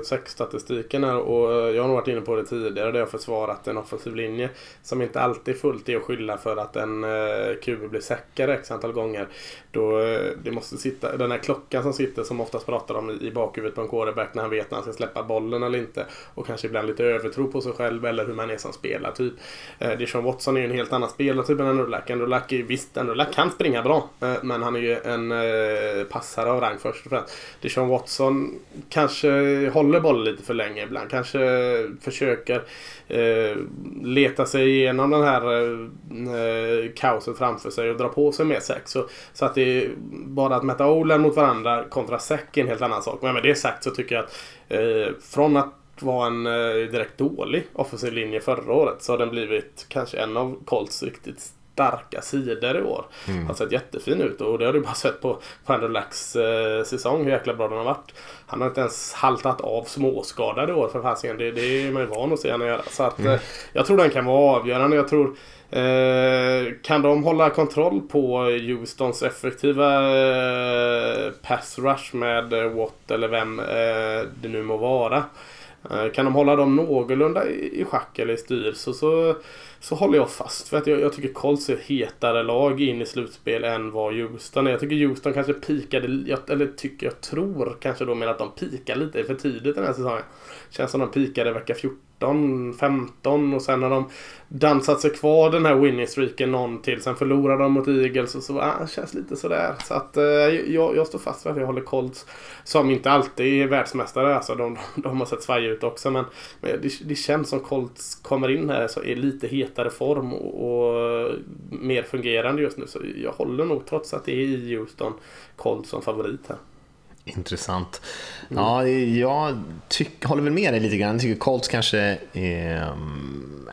sexstatistiken här och eh, eh, jag har nog varit inne på det tidigare där jag försvarat en offensiv linje som inte alltid fullt är att skylla för att en eh, QB blir säckare x antal gånger. Då det måste sitta, den här klockan som sitter som oftast pratar om i bakhuvudet på en quarterback när han vet när han ska släppa bollen eller inte och kanske ibland lite övertro på sig själv eller hur man är som spelar typ. Dishon Watson är ju en helt annan spelartyp än Andrew Luck. är visst, Andrew kan springa bra men han är ju en passare av rang först och främst. Dishon Watson kanske Eh, håller bollen lite för länge ibland. Kanske eh, försöker eh, leta sig igenom den här eh, eh kaoset framför sig och dra på sig mer sex. Så, så att det är bara att mäta Olen mot varandra kontra säck är en helt annan sak. Men med det sagt så tycker jag att eh, från att vara en direkt dålig offensiv linje förra året så har den blivit kanske en av Colts riktigt starka sidor i år. Mm. Har sett jättefin ut och det har du bara sett på, Andrew Lacks eh, säsong hur jäkla bra den har varit. Han har inte ens haltat av småskadade i år för fasiken. Det, det är man ju van att se honom göra. Så att, mm. eh, jag tror den kan vara avgörande. Jag tror Eh, kan de hålla kontroll på Houstons effektiva eh, pass rush med eh, Watt eller vem eh, det nu må vara. Eh, kan de hålla dem någorlunda i, i schack eller i styr så, så så håller jag fast. För att jag, jag tycker Colts är ett hetare lag in i slutspel än vad Houston är. Jag tycker Houston kanske pikade, eller tycker jag tror kanske då med att de pikar lite för tidigt den här säsongen. Känns som de pikade vecka 14, 15 och sen har de dansat sig kvar den här winning streaken någon till. Sen förlorade de mot Eagles och så ah, känns lite sådär. Så att eh, jag, jag står fast vid att jag håller Colts. Som inte alltid är världsmästare. Alltså de, de har sett svajiga ut också. Men, men det, det, känns som Colts kommer in här så är lite hetare form och, och, mer fungerande just nu. Så jag håller nog trots att det är i Houston Colts som favorit här. Intressant. Ja, jag tyck, håller väl med dig lite grann. Jag tycker Colts kanske är,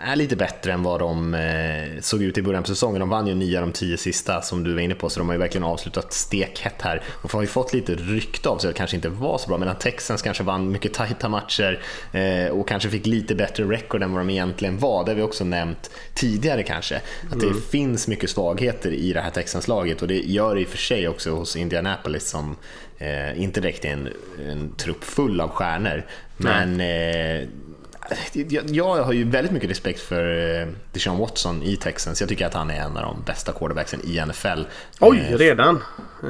är lite bättre än vad de eh, såg ut i början på säsongen. De vann ju nio av de tio sista som du var inne på, så de har ju verkligen avslutat stekhett här. Och har ju fått lite rykte av sig att kanske inte var så bra, medan Texans kanske vann mycket tajta matcher eh, och kanske fick lite bättre record än vad de egentligen var. Det har vi också nämnt tidigare kanske. Att det mm. finns mycket svagheter i det här Texans-laget och det gör det i och för sig också hos Indianapolis som Eh, inte direkt en, en trupp full av stjärnor, men eh, jag, har ju väldigt mycket respekt för eh, Deshaun Watson i Texans. Jag tycker att han är en av de bästa quarterbacksen i NFL. Oj, eh, redan?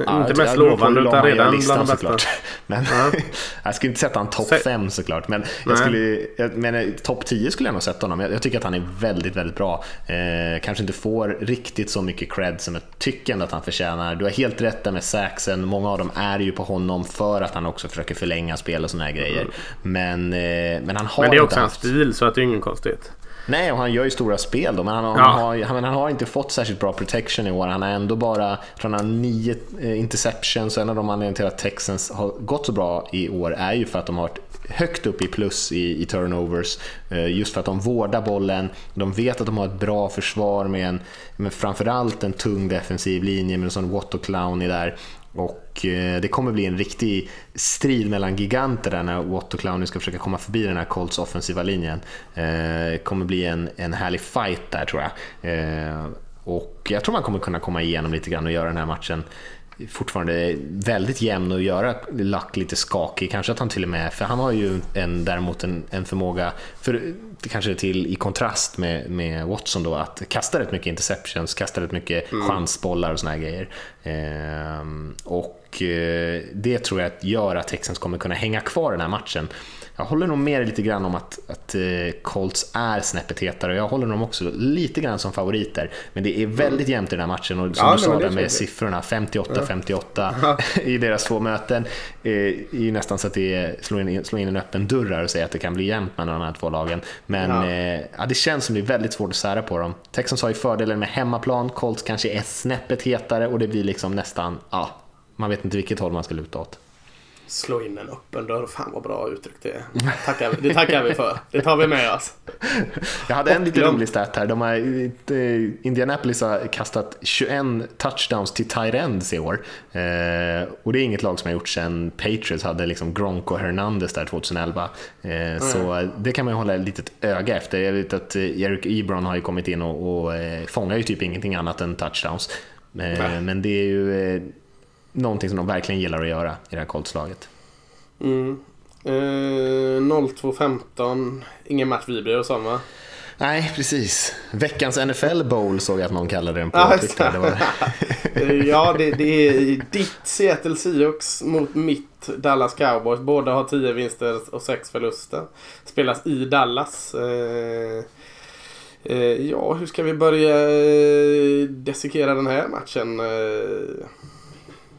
Ja, inte mest lovande utan redan listan, bland de bästa. Men, ja. jag skulle inte sätta honom topp 5 såklart, men, jag skulle, men topp 10 skulle jag nog sätta honom. Jag, jag, tycker att han är väldigt, väldigt bra. Eh, kanske inte får riktigt så mycket cred som jag tycker att han förtjänar. Du har helt rätt där med saxen. Många av dem är ju på honom för att han också försöker förlänga spel och såna här grejer. Mm. Men, eh, men han har Men det är också hans stil, så att det är ingen konstigt. Nej, och han gör ju stora spel då, men han, ja. han, har, han, han, har inte fått särskilt bra protection i år. Han har ändå bara, han har nio eh, interceptions, och en av de anledningarna till att Texans har gått så bra i år är ju för att de har varit högt upp i plus i, i turnovers. Eh, just för att de vårdar bollen, de vet att de har ett bra försvar med, en, med framförallt en tung defensiv linje med en sån Watto Clowney där. Och eh, det kommer bli en riktig strid mellan giganter där när Watt och Clowney ska försöka komma förbi den här Colts offensiva linjen. Eh, det kommer bli en, en härlig fight där tror jag. Eh, och jag tror man kommer kunna komma igenom lite grann och göra den här matchen fortfarande väldigt jämn och göra Luck lite skakig. Kanske att han till och med, för han har ju en, däremot en, en förmåga, för, kanske till i kontrast med, med Watson då, att kasta rätt mycket interceptions, kasta rätt mycket mm. chansbollar och såna grejer. Ehm, och eh, det tror jag gör att Texans kommer kunna hänga kvar den här matchen. Jag håller nog med lite grann om att, att eh, Colts är snäppet hetare och jag håller dem också lite grann som favoriter. Men det är väldigt jämnt i den här matchen och som ja, du sa där med siffrorna 58-58 ja. i deras två möten eh, är ju nästan så att det slår in, slår in en öppen dörr här och säger att det kan bli jämnt mellan de här två lagen. Men ja. Eh, ja, det känns som det är väldigt svårt att sära på dem. Texans har ju fördelen med hemmaplan, Colts kanske är snäppet hetare och det blir liksom nästan, ja, man vet inte vilket håll man ska luta åt slå in en öppen dörr. Fan vad bra uttryck det är. Tackar, det tackar vi för. Det tar vi med oss. Jag hade en lite rolig stat här. De har, eh, Indianapolis har kastat 21 touchdowns till tight ends i år. Eh, och det är inget lag som har gjort sedan Patriots hade liksom Gronk och Hernandez där 2011. Eh, mm. Så det kan man ju hålla ett litet öga efter. Jag vet att Eric Ebron har ju kommit in och, och fångar ju typ ingenting annat än touchdowns. Men det är ju någonting som de verkligen gillar att göra i det här Colts-laget. Mm. Eh, 02.15, ingen match vi bryr oss om va? Nej, precis. Veckans NFL Bowl såg jag att någon kallade den på. Ah, det var... ja, det, det, är ditt Seattle Seahawks mot mitt Dallas Cowboys. Båda har 10 vinster och 6 förluster. Spelas i Dallas. Eh, eh, ja, hur ska vi börja eh, dissekera den här matchen? Eh,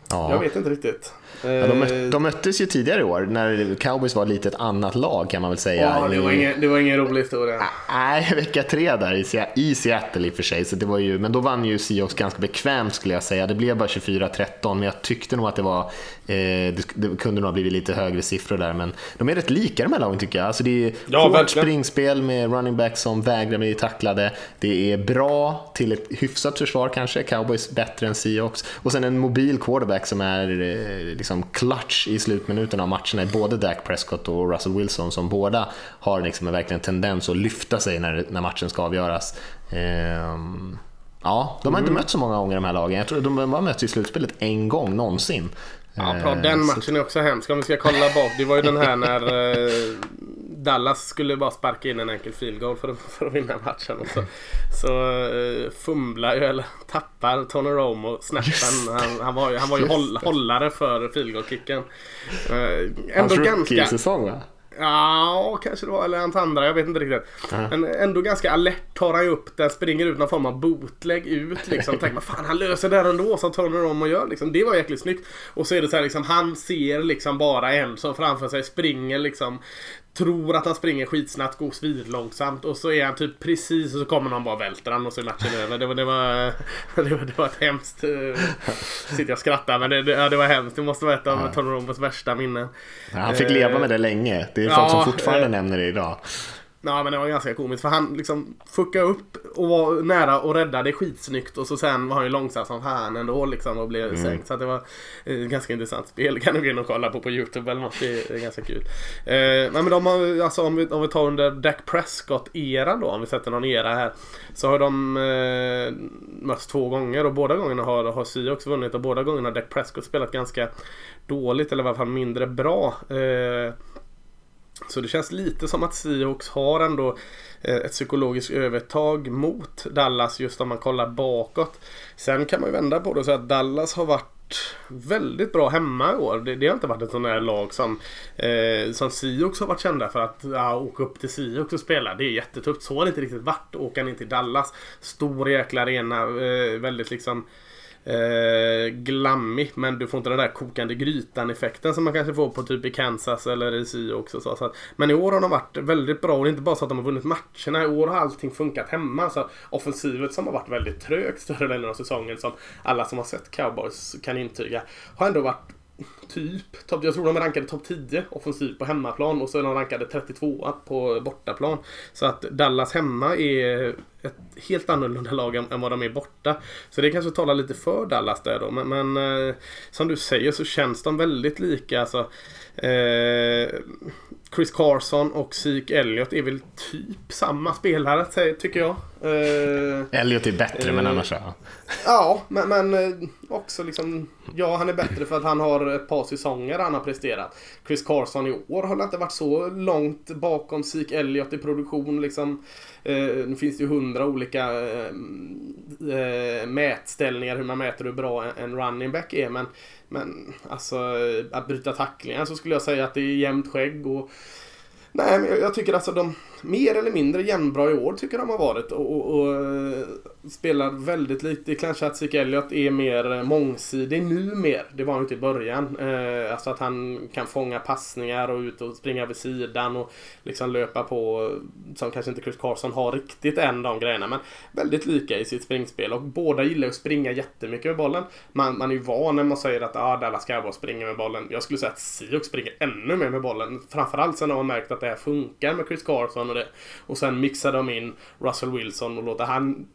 Ja. Jag vet inte riktigt. Ja, de, möt, de möttes ju tidigare i år när Cowboys var lite ett annat lag kan man väl säga. Ja, det, var ingen, det var ingen rolig historia. Nej, vecka tre där i, Seattle i och för sig. Så det var ju, men då vann ju Seahawks ganska bekvämt skulle jag säga. Det blev bara 24-13 men jag tyckte nog att det var eh, det, det, kunde nog ha blivit lite högre siffror där. Men de är rätt lika de här lagen tycker jag. Alltså det är ja, hårt verkligen. springspel med running backs som vägrar bli tacklade. Det är bra till ett hyfsat försvar kanske. Cowboys bättre än Seahawks. Och sen en mobil quarterback som är eh, liksom clutch i slutminuterna av matcherna är både Dak Prescott och Russell Wilson som båda har liksom en verkligen tendens att lyfta sig när, när matchen ska avgöras. Ehm, ja, de har inte mm. mött så många gånger de här lagen. Jag tror de har mötts i slutspelet en gång någonsin. Ja, bra. Den matchen är också hemsk. Om vi ska kolla bak. Det var ju den här när eh, Dallas skulle bara sparka in en enkel field goal för att, för att vinna matchen. Och så så uh, fumlar ju, eller tappar Tony Romo snappen. Han, han, var ju, han var ju håll, hållare för field goal-kicken. Uh, ändå Hans ganska... säsong va? Ja, kanske det var. Eller hans andra. Jag vet inte riktigt. Uh-huh. Men ändå ganska alert tar han ju upp den. Springer ut någon form av bootleg ut liksom. Tänker man fan han löser det ändå som Tony Romo gör liksom. Det var jäkligt snyggt. Och så är det så här liksom. Han ser liksom bara en som framför sig springer liksom tror att han springer skitsnabbt, går svinlångsamt och så är han typ precis och så kommer någon bara välter han och så är matchen över. Det var, det var, det var, det var ett hemskt... Uh, sitter jag och skrattar men det, det, det var hemskt. Det måste vara ett av. Tony Romos värsta minnen. Han fick leva med det länge. Det är folk ja, som fortfarande uh, nämner det idag. Ja men det var ganska komiskt för han liksom fuckade upp och var nära och räddade skitsnyggt och så sen var han ju långsam som fan ändå liksom och blev mm. sänkt. Så det var eh, ganska intressant spel. Kan du gå in och kolla på på Youtube eller något. Det är ganska kul. Eh, men de har, alltså om vi, om vi tar under Dak Prescott-eran då, om vi sätter någon era här. Så har de eh, mötts två gånger och båda gångerna har, har Seahawks vunnit och båda gångerna har Dak Prescott spelat ganska dåligt eller i alla fall mindre bra. Eh, så det känns lite som att Seahawks har ändå eh, ett psykologiskt övertag mot Dallas just om man kollar bakåt. Sen kan man ju vända på det och säga att Dallas har varit väldigt bra hemma i år. Det, det har inte varit ett sånt där lag som, eh, som Seahawks har varit kända för att ja, åka upp till Seahawks och spela. Det är jättetufft. Så har det inte riktigt varit. Åka in till Dallas. Stor jäkla arena. Eh, väldigt liksom eh, glammig. Men du får inte den där kokande grytan effekten som man kanske får på typ i Kansas eller i Sio också. Så, att, men i år har de varit väldigt bra och det är inte bara så att de har vunnit matcherna. I år har allting funkat hemma. Så offensivet som har varit väldigt trögt större delen av säsongen som alla som har sett cowboys kan intyga. Har ändå varit typ, jag tror de är rankade topp 10 offensivt på hemmaplan och så är de rankade 32 på bortaplan. Så att Dallas hemma är ett helt annorlunda lag än, än vad de är borta. Så det kanske talar lite för Dallas där då. Men, men eh, som du säger så känns de väldigt lika. Alltså, eh, Chris Carson och Zeke Elliott är väl typ samma spelare tycker jag. Eh, Elliot är bättre, eh, men annars ja. Ja, men, men, eh, också liksom... Ja, han är bättre för att han har ett par säsonger han har presterat. Chris Carson i år har inte varit så långt bakom Zeke Elliot i produktion. Liksom. Eh, nu finns det ju hundra olika eh, eh, mätställningar hur man mäter hur bra en running back är. Men, men alltså, att bryta tacklingar så skulle jag säga att det är jämnt skägg. och Nej, men jag tycker alltså de mer eller mindre jämnbra i år tycker de har varit och, och, och eh, spelar väldigt lite. Kanske att Zeke Elliot är mer eh, mångsidig nu mer. Det var han inte i början. Eh, alltså att han kan fånga passningar och ut och springa vid sidan och liksom löpa på som kanske inte Chris Carson har riktigt än de grejerna. Men väldigt lika i sitt springspel och båda gillar att springa jättemycket med bollen. Man, man är ju van när man säger att ah, Dallas Cowboys springer med bollen. Jag skulle säga att Siok springer ännu mer med bollen. Framförallt sen har man märkt att att det här funkar med Chris Carson och det. Och sen mixar de in Russell Wilson och låter han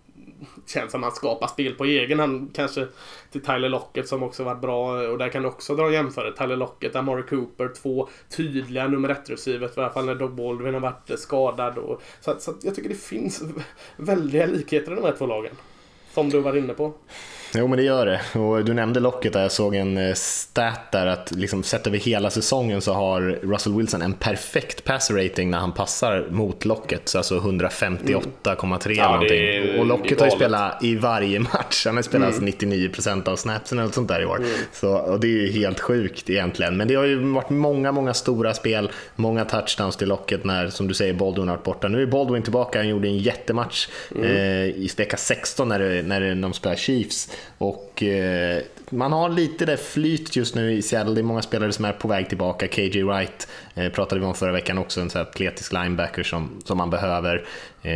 känns som att han skapar spel på egen hand. Kanske till Tyler Lockett som också varit bra. Och där kan du också dra en jämförelse. Tyler Lockett, Amari Cooper, två tydliga nummer ett receiver. I alla fall när Doug Baldwin har varit skadad. Och, så, så jag tycker det finns väldiga likheter i de här två lagen. Som du var inne på. Jo men det gör det. Och du nämnde locket där, jag såg en eh, stat där att liksom, sett över hela säsongen så har Russell Wilson en perfekt pass rating när han passar mot locket. Så alltså 158,3 mm. ja, någonting. Och locket har ju spelat i varje match. Han har spelat mm. 99% av snapsen eller sånt där i år. Mm. Så, och det är ju helt sjukt egentligen. Men det har ju varit många, många stora spel, många touchdowns till locket när, som du säger, Baldwin har varit borta. Nu är Baldwin tillbaka, han gjorde en jättematch mm. eh, i vecka 16 när, det, när de spelar Chiefs. Och eh, man har lite det flyt just nu i Seattle. Det är många spelare som är på väg tillbaka. KJ Wright eh, pratade vi om förra veckan också, en sån här atletisk linebacker som, som man behöver. Eh,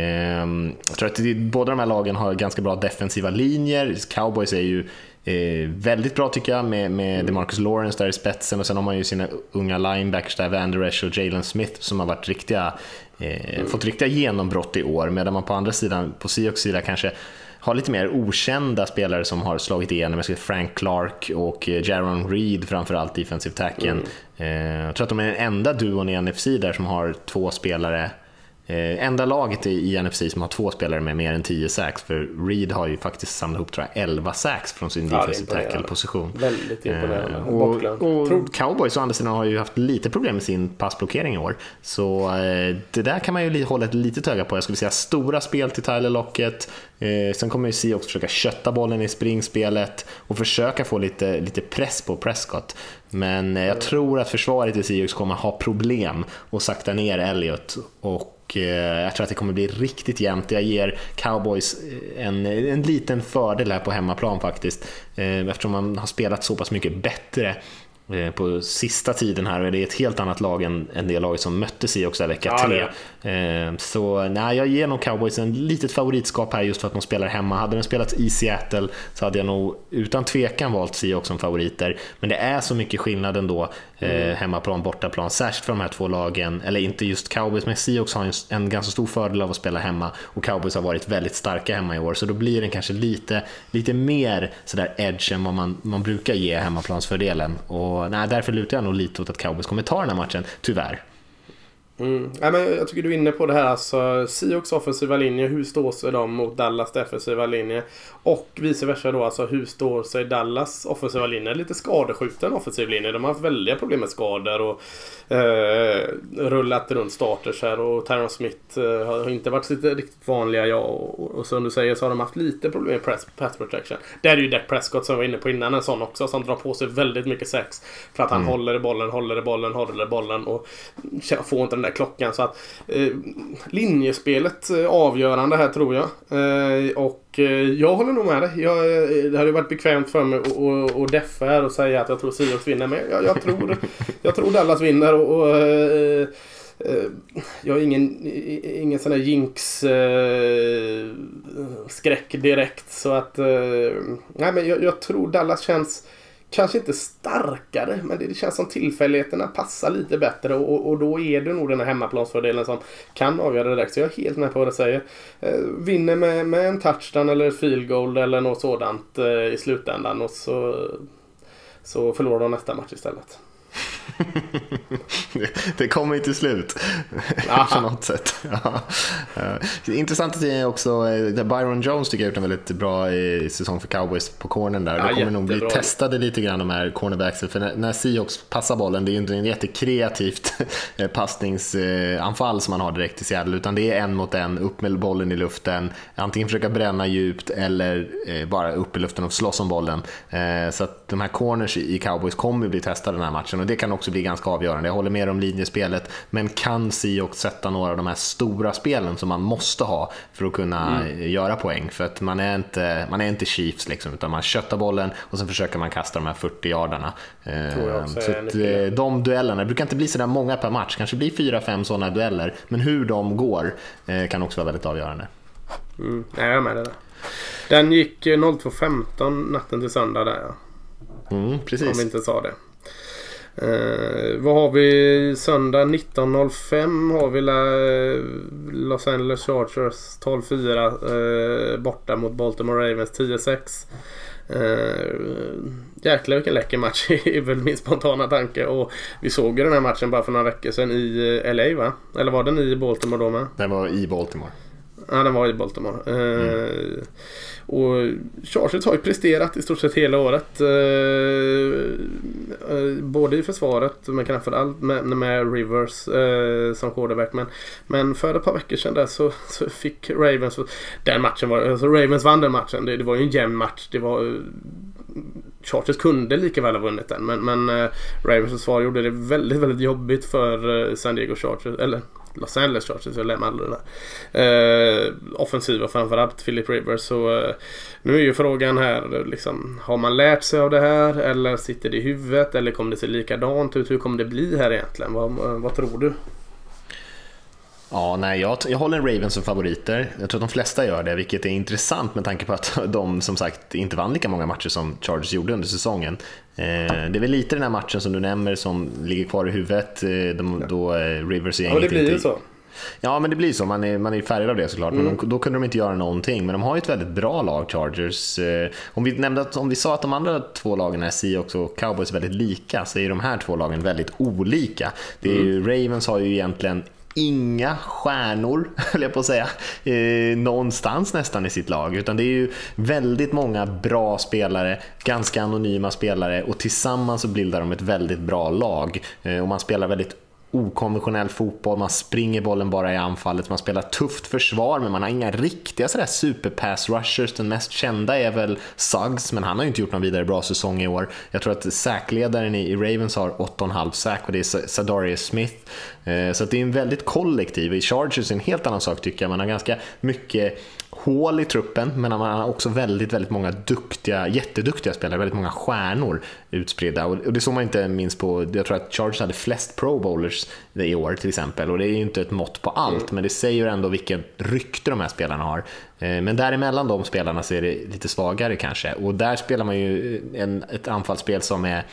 jag tror att det, båda de här lagen har ganska bra defensiva linjer. Cowboys är ju Eh, väldigt bra tycker jag med, med mm. DeMarcus Lawrence där i spetsen och sen har man ju sina unga linebackers där, Vander Esch och Jalen Smith som har varit riktiga, eh, mm. fått riktiga genombrott i år medan man på andra sidan, på Seahawks sida kanske har lite mer okända spelare som har slagit igenom. Frank Clark och eh, Jaron Reed framförallt, defensive tacken. Mm. Jag tror att de är den enda duon i NFC där som har två spelare Eh, enda laget i, i NFC som har två spelare med mer än 10 sax, för Reed har ju faktiskt samlat ihop tror jag, 11 sax från sin ja, defensive tackle-position. Väldigt imponerande. Eh, och, och Cowboys å andra sidan har ju haft lite problem med sin passblockering i år, så eh, det där kan man ju hålla ett litet öga på. Jag skulle säga stora spel till Tyler Lockett, eh, sen kommer ju C också försöka kötta bollen i springspelet och försöka få lite, lite press på Prescott. Men eh, jag tror att försvaret i Seahawks kommer ha problem att sakta ner Elliot och och eh, jag tror att det kommer bli riktigt jämnt. Jag ger cowboys eh, en, en liten fördel här på hemmaplan faktiskt. Eh, eftersom man har spelat så pass mycket bättre på sista tiden här och det är ett helt annat lag än, än det laget som möttes i också vecka ja, tre. Så nej, jag ger nog cowboys en litet favoritskap här just för att de spelar hemma. Hade den spelats i Seattle så hade jag nog utan tvekan valt Seahawks som favoriter. Men det är så mycket skillnad ändå, eh, mm. hemmaplan, bortaplan, särskilt för de här två lagen, eller inte just cowboys, men Seahawks har en, en ganska stor fördel av att spela hemma och cowboys har varit väldigt starka hemma i år, så då blir den kanske lite, lite mer sådär edge än vad man, man brukar ge hemmaplansfördelen. Och nej, därför lutar jag nog lite åt att Cowboys kommer ta den här matchen, tyvärr. Mm. Ja, men jag tycker du är inne på det här. Alltså, Seahawks offensiva linje, hur står sig de mot Dallas defensiva linje? Och vice versa då, alltså hur står sig Dallas offensiva linje? Lite skadeskjuten offensiv linje. De har haft väldiga problem med skador och eh, rullat runt starters här. Och Tyron Smith eh, har inte varit riktigt vanliga, ja. Och, och som du säger så har de haft lite problem med press, pass protection. Där är ju Dak Prescott som jag var inne på innan en sån också, som drar på sig väldigt mycket sex. För att han mm. håller i bollen, håller i bollen, håller i bollen och får inte den där klockan. Så att eh, linjespelet eh, avgörande här tror jag. Eh, och eh, jag håller nog med dig. Jag, eh, det hade varit bekvämt för mig att, att deffa här och säga att jag tror Sirius vinner. Men jag, jag, tror, jag tror Dallas vinner. och, och eh, eh jag har ingen, ingen sån där jinx eh, skräck direkt. Så att, eh, nej men jag, jag, tror Dallas känns kanske inte starkare, men det, det känns som tillfälligheterna passar lite bättre och, och då är det nog den här hemmaplansfördelen som kan avgöra det direkt. Så jag är helt med på vad du säger. Eh, vinner med, med en touchdown eller field goal eller något sådant eh, i slutändan och så, så förlorar de nästa match istället det kommer ju till slut. på något sätt. Ja. Intressant att se också, eh, Byron Jones tycker jag har gjort en väldigt bra eh, säsong för cowboys på cornern där. Ja, de kommer nog bli testade lite grann de här cornerbacksen. För när Seahawks passar bollen, det är inte en jättekreativt eh, passningsanfall som man har direkt i Seattle. Utan det är en mot en, upp med bollen i luften. Antingen försöka bränna djupt eller bara upp i luften och slåss om bollen. Så att de här corners i cowboys kommer bli testade den här matchen. Och det kan också bli ganska avgörande. Jag håller med om linjespelet, men kan Sioux sätta några av de här stora spelen som man måste ha för att kunna mm. göra poäng. För att man är inte, man är inte Chiefs, liksom, utan man köttar bollen och sen försöker man kasta de här 40 yardarna. Eh, så att, eh, de duellerna, det brukar inte bli sådär många per match, kanske blir 4-5 sådana dueller, men hur de går eh, kan också vara väldigt avgörande. Mm, jag är med det där. Den gick 02.15 natten till söndag där ja. Mm, precis. Om vi inte sa det. Eh, vad har vi söndag 19.05 har vi Los Angeles Chargers 12-4 eh, borta mot Baltimore Ravens 10-6. Eh, jäklar vilken läcker match är väl min spontana tanke. Och vi såg ju den här matchen bara för några veckor sedan i eh, LA va? Eller var den i Baltimore då med? Den var i Baltimore. Ja, den var i Baltimore. Eh, mm. Och Chargers har ju presterat i stort sett hela året. Eh, eh, både i försvaret men framförallt med, med Rivers eh, som quarterback. Men, men för ett par veckor sedan där så, så fick Ravens, den matchen var, alltså Ravens vann den matchen. Det, det var ju en jämn match. Det var Chargers kunde lika väl ha vunnit den men, men uh, Ravens försvar gjorde det väldigt, väldigt jobbigt för uh, San Diego Chargers. Eller Los Angeles Chargers, jag lämnar aldrig det där. Eh, offensiva framförallt Philip Rivers. Så eh, nu är ju frågan här liksom, har man lärt sig av det här eller sitter det i huvudet eller kommer det se likadant ut? Hur kommer det bli här egentligen? Vad, vad tror du? Ja, nej, jag, jag håller Ravens som favoriter. Jag tror att de flesta gör det, vilket är intressant med tanke på att de som sagt inte vann lika många matcher som Chargers gjorde under säsongen. Eh, det är väl lite den här matchen som du nämner som ligger kvar i huvudet, eh, de, då eh, Rivers gänget Ja, det blir ju så. Ja, men det blir så. Man är, man är färgad av det såklart. Mm. Men de, då kunde de inte göra någonting. Men de har ju ett väldigt bra lag, Chargers. Eh, om, vi nämnde att, om vi sa att de andra två lagen, är Seahawks och Cowboys, är väldigt lika, så är de här två lagen väldigt olika. Det är ju, mm. Ravens har ju egentligen inga stjärnor, höll jag på att säga, eh, någonstans nästan i sitt lag. Utan det är ju väldigt många bra spelare, ganska anonyma spelare och tillsammans så bildar de ett väldigt bra lag. Eh, och man spelar väldigt okonventionell fotboll, man springer bollen bara i anfallet, man spelar tufft försvar men man har inga riktiga sådär superpass rushers. Den mest kända är väl Suggs, men han har ju inte gjort någon vidare bra säsong i år. Jag tror att säkledaren i Ravens har 8,5 säk och det är Sadarius Smith. Eh, så det är en väldigt kollektiv. I Chargers är en helt annan sak tycker jag. Man har ganska mycket hål i truppen, men man har också väldigt, väldigt många duktiga, jätteduktiga spelare, väldigt många stjärnor utspridda. Och det såg man inte minst på, jag tror att Chargers hade flest pro bowlers i år till exempel. Och det är ju inte ett mått på allt, mm. men det säger ändå vilket rykte de här spelarna har. Eh, men däremellan de spelarna så är det lite svagare kanske. Och där spelar man ju en, ett anfallsspel som är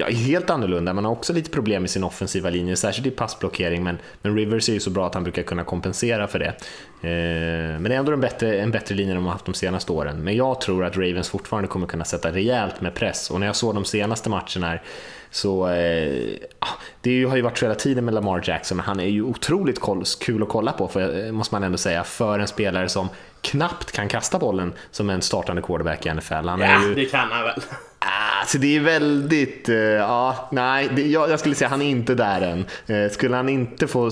ja, helt annorlunda. Man har också lite problem med sin offensiva linje, särskilt i passblockering. Men, men Rivers är ju så bra att han brukar kunna kompensera för det. Eh, men det är ändå en bättre, en bättre linje än de har haft de senaste åren. Men jag tror att Ravens fortfarande kommer kunna sätta rejält med press. Och när jag såg de senaste matcherna här så eh, det har ju varit så hela tiden med Lamar Jackson, men han är ju otroligt kul att kolla på, för, eh, måste man ändå säga, för en spelare som knappt kan kasta bollen som en startande quarterback i NFL. Han ja, ju... det kan han väl. Alltså det är väldigt, uh, ja, nej, det, jag, jag, skulle säga han är inte där än. Uh, skulle han inte få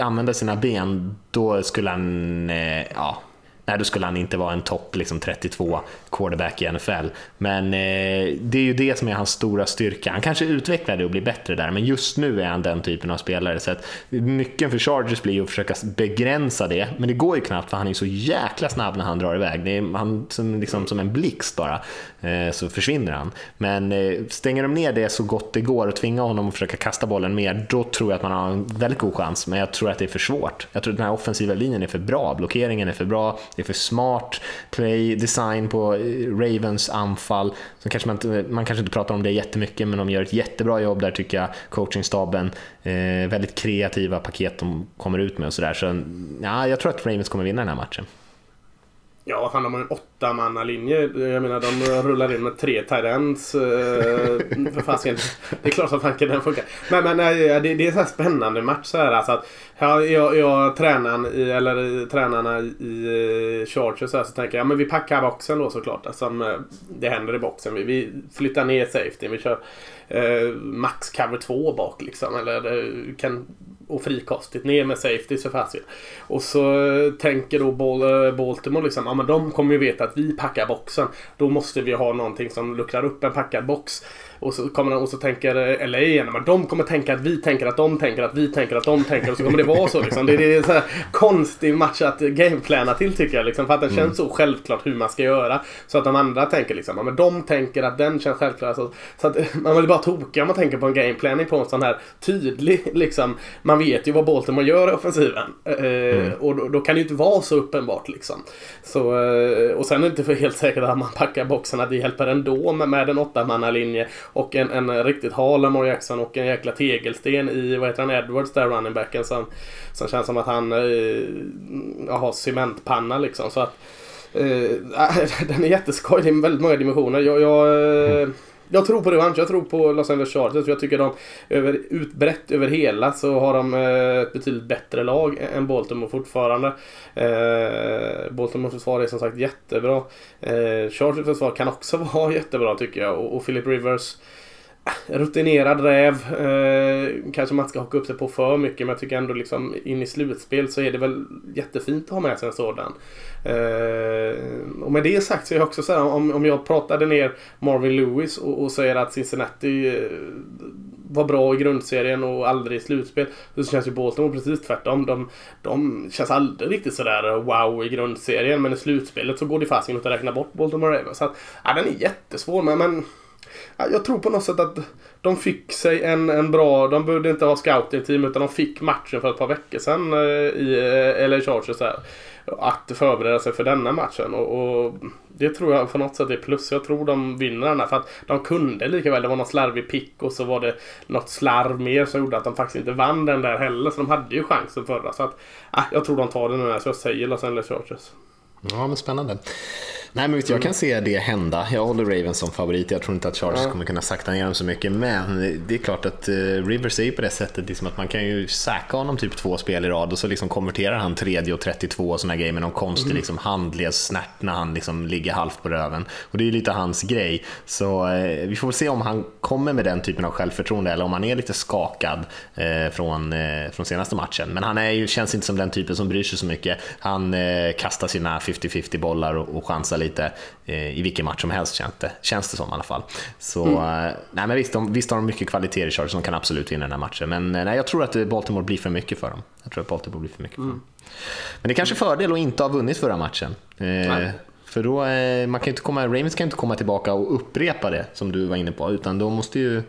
använda sina ben, då skulle han, uh, ja, nej, då skulle han inte vara en topp liksom 32 quarterback i NFL. Men eh, det är ju det som är hans stora styrka. Han kanske utvecklar det och blir bättre där, men just nu är han den typen av spelare. Så att nyckeln för Chargers blir ju att försöka begränsa det, men det går ju knappt för han är så jäkla snabb när han drar iväg. Det är han som, liksom, som en blixt bara, eh, så försvinner han. Men eh, stänger de ner det så gott det går och tvingar honom att försöka kasta bollen mer, då tror jag att man har en väldigt god chans. Men jag tror att det är för svårt. Jag tror att den här offensiva linjen är för bra, blockeringen är för bra, det är för smart play design på eh, Ravens anfall. Så kanske man, inte, man kanske inte pratar om det jättemycket, men de gör ett jättebra jobb där tycker jag, coachingstaben. Eh, väldigt kreativa paket de kommer ut med och sådär. Så, ja, jag tror att Ravens kommer vinna den här matchen. Ja, han har en åttamannalinje. Jag menar, de rullar in med tre tyrants. Eh, för fasiken. Det är klart att tanken den funkar. Men, men det, det är en spännande match så här. Alltså att, ja, jag, jag tränaren i, eller tränarna i eh, Chargers så, här, så tänker jag, men vi packar boxen då såklart. Alltså, eh, det händer i boxen. Vi, vi flyttar ner safety. Vi kör eh, max cover 2 bak liksom. Eller kan och frikostigt ner med safety så fasen. Och så tänker då eh, Baltimore liksom, ja men de kommer ju veta att vi packar boxen. Då måste vi ha någonting som luckrar upp en packad box. Och så, kommer, och så tänker LA igen, men de kommer tänka att vi tänker att de tänker att vi tänker att de tänker och så kommer det vara så. Liksom. Det, det är en sån här konstig match att gameplana till tycker jag. Liksom, för att den mm. känns så självklart hur man ska göra. Så att de andra tänker liksom, men de tänker att den känns självklar. Så, så att man vill bara toka om man tänker på en gameplanning på en sån här tydlig, liksom. Man vet ju vad Baltimore gör i offensiven. Eh, mm. Och då, då, kan det ju inte vara så uppenbart liksom. Så, eh, och sen är det inte för helt säkert att man packar boxen att det hjälper ändå med, med en åttamannalinje och en, en riktigt hal Lamar Jackson och en jäkla tegelsten i, vad heter han, Edwards där, running backen som, som känns som att han eh, mm, har cementpanna liksom. Så att, eh, den är jätteskoj, det är väldigt många dimensioner. Jag, jag eh, mm. Jag tror på revansch. Jag tror på Los Angeles Chargers. Jag tycker de över, utbrett över hela så har de eh, ett betydligt bättre lag än Baltimore fortfarande. Eh, Baltimore försvar är som sagt jättebra. Eh, Chargers försvar kan också vara jättebra tycker jag. Och, och Philip Rivers rutinerad räv. Eh, kanske man inte ska haka upp sig på för mycket men jag tycker ändå liksom in i slutspel så är det väl jättefint att ha med sig en sådan. Eh, och med det sagt så är jag också så här, om, om jag pratade ner Marvin Lewis och, och säger att Cincinnati eh, var bra i grundserien och aldrig i slutspel. Så känns ju Baltimore precis tvärtom. De, de känns aldrig riktigt sådär wow i grundserien men i slutspelet så går det fasiken att räkna bort Baltimore Ravens. Så att, ja, den är jättesvår men, men jag tror på något sätt att de fick sig en, en bra, de behövde inte ha scouting-team utan de fick matchen för ett par veckor sedan eh, i eh, LA Chargers här, Att förbereda sig för denna matchen och, och, det tror jag på något sätt är plus. Jag tror de vinner den här för att de kunde lika väl. Det var någon slarvig pick och så var det något slarv mer som gjorde att de faktiskt inte vann den där heller. Så de hade ju chansen förra. Så att, ah, jag tror de tar den nu. Så jag säger Los Angeles Chargers. Ja, men spännande. Nej, men vet jag kan se det hända. Jag håller Ravens som favorit. Jag tror inte att Chargers ja. kommer kunna sakta ner dem så mycket. Men det är klart att uh, Rivers är ju på det sättet liksom att man kan ju säkra honom typ två spel i rad och så liksom konverterar han tredje och 32 och sådana grejer med någon konstig mm. liksom, handledssnärt när han liksom ligger halvt på röven. Och det är ju lite hans grej. Så uh, vi får väl se om han kommer med den typen av självförtroende eller om han är lite skakad uh, från, från senaste matchen. Men han är ju, känns inte som den typen som bryr sig så mycket. Han kastar sina 50-50 bollar och, och chansar lite eh, i vilken match som helst känns det, känns det som i alla fall. Så, mm. Eh, nej, men visst, de, visst har de mycket kvalitet i Chargers, de kan absolut vinna den här matchen. Men eh, nej, jag tror att Baltimore blir för mycket för dem. Jag tror att Baltimore blir för mycket för mm. dem. Men det är kanske fördel att inte ha vunnit förra matchen. Eh, för då, man kan inte komma, Ravens kan inte komma tillbaka och upprepa det som du var inne på, utan då måste ju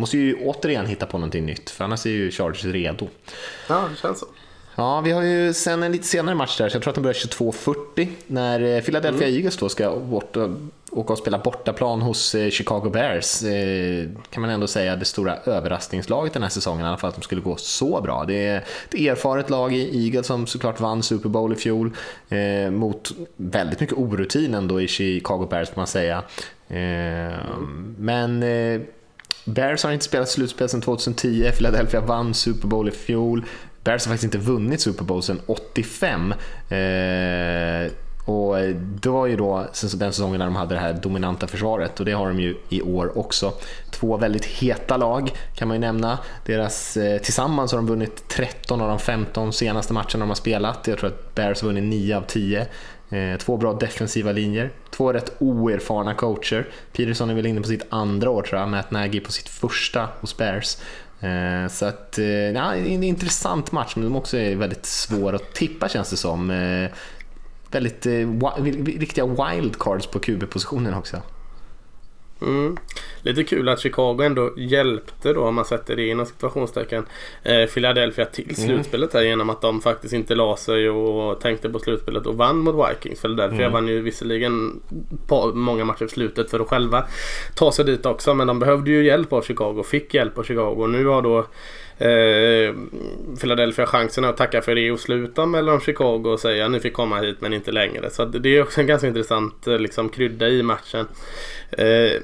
Måste ju återigen hitta på någonting nytt, för annars är ju Chargers redo. Ja, det känns så. Ja, vi har ju sen en lite senare match där, så jag tror att den börjar 22.40 när eh, Philadelphia mm. Eagles då ska bort, åka och spela bortaplan hos eh, Chicago Bears. Eh, kan man ändå säga det stora överraskningslaget den här säsongen, i alla fall att de skulle gå så bra. Det är ett erfaret lag i Eagles som såklart vann Super Bowl i fjol mot väldigt mycket orutin ändå i Chicago Bears får man säga. Mm. Men Bears har inte spelat slutspel sedan 2010, Philadelphia vann Super Bowl i fjol. Bears har faktiskt inte vunnit Super Bowl sedan 85. Eh, och det var ju då den säsongen när de hade det här dominanta försvaret och det har de ju i år också. Två väldigt heta lag kan man ju nämna. Deras, eh, tillsammans har de vunnit 13 av de 15 senaste matcherna de har spelat. Jag tror att Bears har vunnit 9 av 10. Eh, två bra defensiva linjer, två rätt oerfarna coacher. Peterson är väl inne på sitt andra år tror jag, Matt Nagy på sitt första hos Bears. Eh, så att, eh, ja, en intressant match, men de också är väldigt svåra att tippa känns det som. Eh, väldigt eh, riktiga wildcards på QB-positionen också. Mm. Lite kul att Chicago ändå hjälpte då om man sätter det inom situationstecken eh, Philadelphia till mm. slutspelet här genom att de faktiskt inte la sig och tänkte på slutspelet och vann mot Vikings. Philadelphia mm. vann ju visserligen på många matcher i slutet för att själva ta sig dit också men de behövde ju hjälp av Chicago, fick hjälp av Chicago och nu har då eh, Philadelphia chansen att tacka för det och sluta mellan Chicago och säga ni fick komma hit men inte längre. Så det är också en ganska intressant eh, liksom, krydda i matchen. Eh,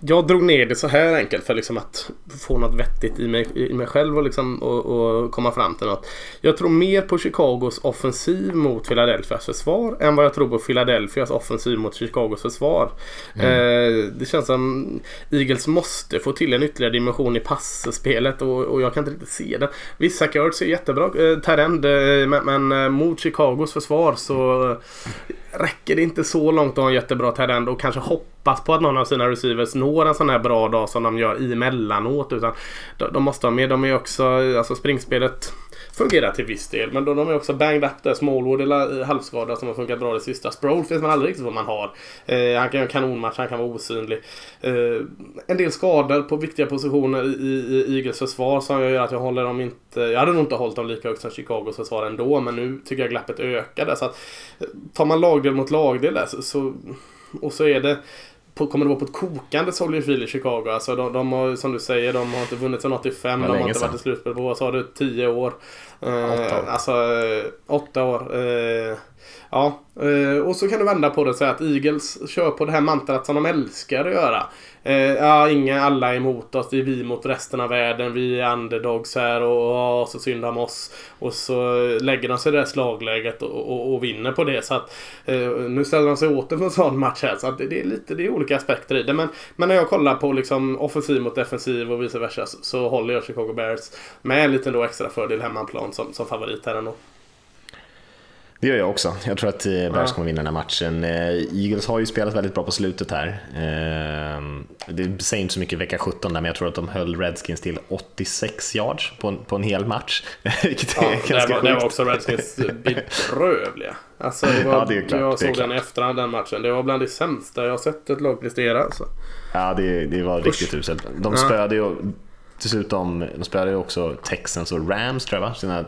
jag drog ner det så här enkelt för liksom att få något vettigt i mig, i mig själv och, liksom, och, och, komma fram till något. Jag tror mer på Chicagos offensiv mot Philadelphias försvar än vad jag tror på Philadelphias offensiv mot Chicagos försvar. Mm. Eh, det känns som Eagles måste få till en ytterligare dimension i passspelet och, och jag kan inte riktigt se det. Vissa Gertz är jättebra eh, terrend eh, men, men eh, mot Chicagos försvar så räcker det inte så långt att ha en jättebra terrend och kanske hoppas på att någon av sina receivers når en sån här bra dag som de gör emellanåt. Utan de, de måste ha med. De är också, alltså springspelet fungerar till viss del. Men de, de är också banged up där. Smallwood är eh, halvskadad som har funkat bra det sista. Sproul vet man aldrig riktigt vad man har. Eh, han kan göra en kanonmatch, han kan vara osynlig. Eh, en del skador på viktiga positioner i, i Eagles försvar som gör att jag håller dem inte... Jag hade nog inte hållit dem lika högt som Chicagos försvar ändå. Men nu tycker jag glappet ökar där. Så att, eh, tar man lagdel mot lagdel där så, så och så är det på, kommer det vara på ett kokande Soldier i Chicago. Alltså de, de, har, som du säger, de har inte vunnit sedan 85. De har inte varit i slutspel på, vad sa du, 10 år? Eh, åtta år. Alltså, åtta år. Eh, Ja, eh, och så kan du vända på det och säga att Eagles kör på det här mantrat som de älskar att göra. Eh, ja, inga, alla är emot oss. Det är vi mot resten av världen. Vi är underdogs här och, och så synd om oss. Och så lägger de sig i det slagläget och, och, och, vinner på det. Så att eh, nu ställer de sig åter för en sån match här. Så att det, det, är lite det är olika aspekter i det. Men, men när jag kollar på liksom offensiv mot defensiv och vice versa så, så håller jag Chicago Bears med en liten då extra fördel hemmaplan som, som favorit här ändå. Det gör jag också. Jag tror att eh, Bears kommer vinna den här matchen. Eh, Eagles har ju spelat väldigt bra på slutet här. Eh, det säger inte så mycket vecka 17 där, men jag tror att de höll Redskins till 86 yards på en, på en hel match. Vilket ja, är ganska det var, det var också Redskins bedrövliga. Alltså, det var, ja, det är klart, jag såg den i efterhand den matchen. Det var bland det sämsta jag har sett ett lag prestera. Alltså. Ja, det, det var Usch. riktigt uselt. De spöade ju dessutom, de spelade ju också Texans och Rams tror jag va? Sina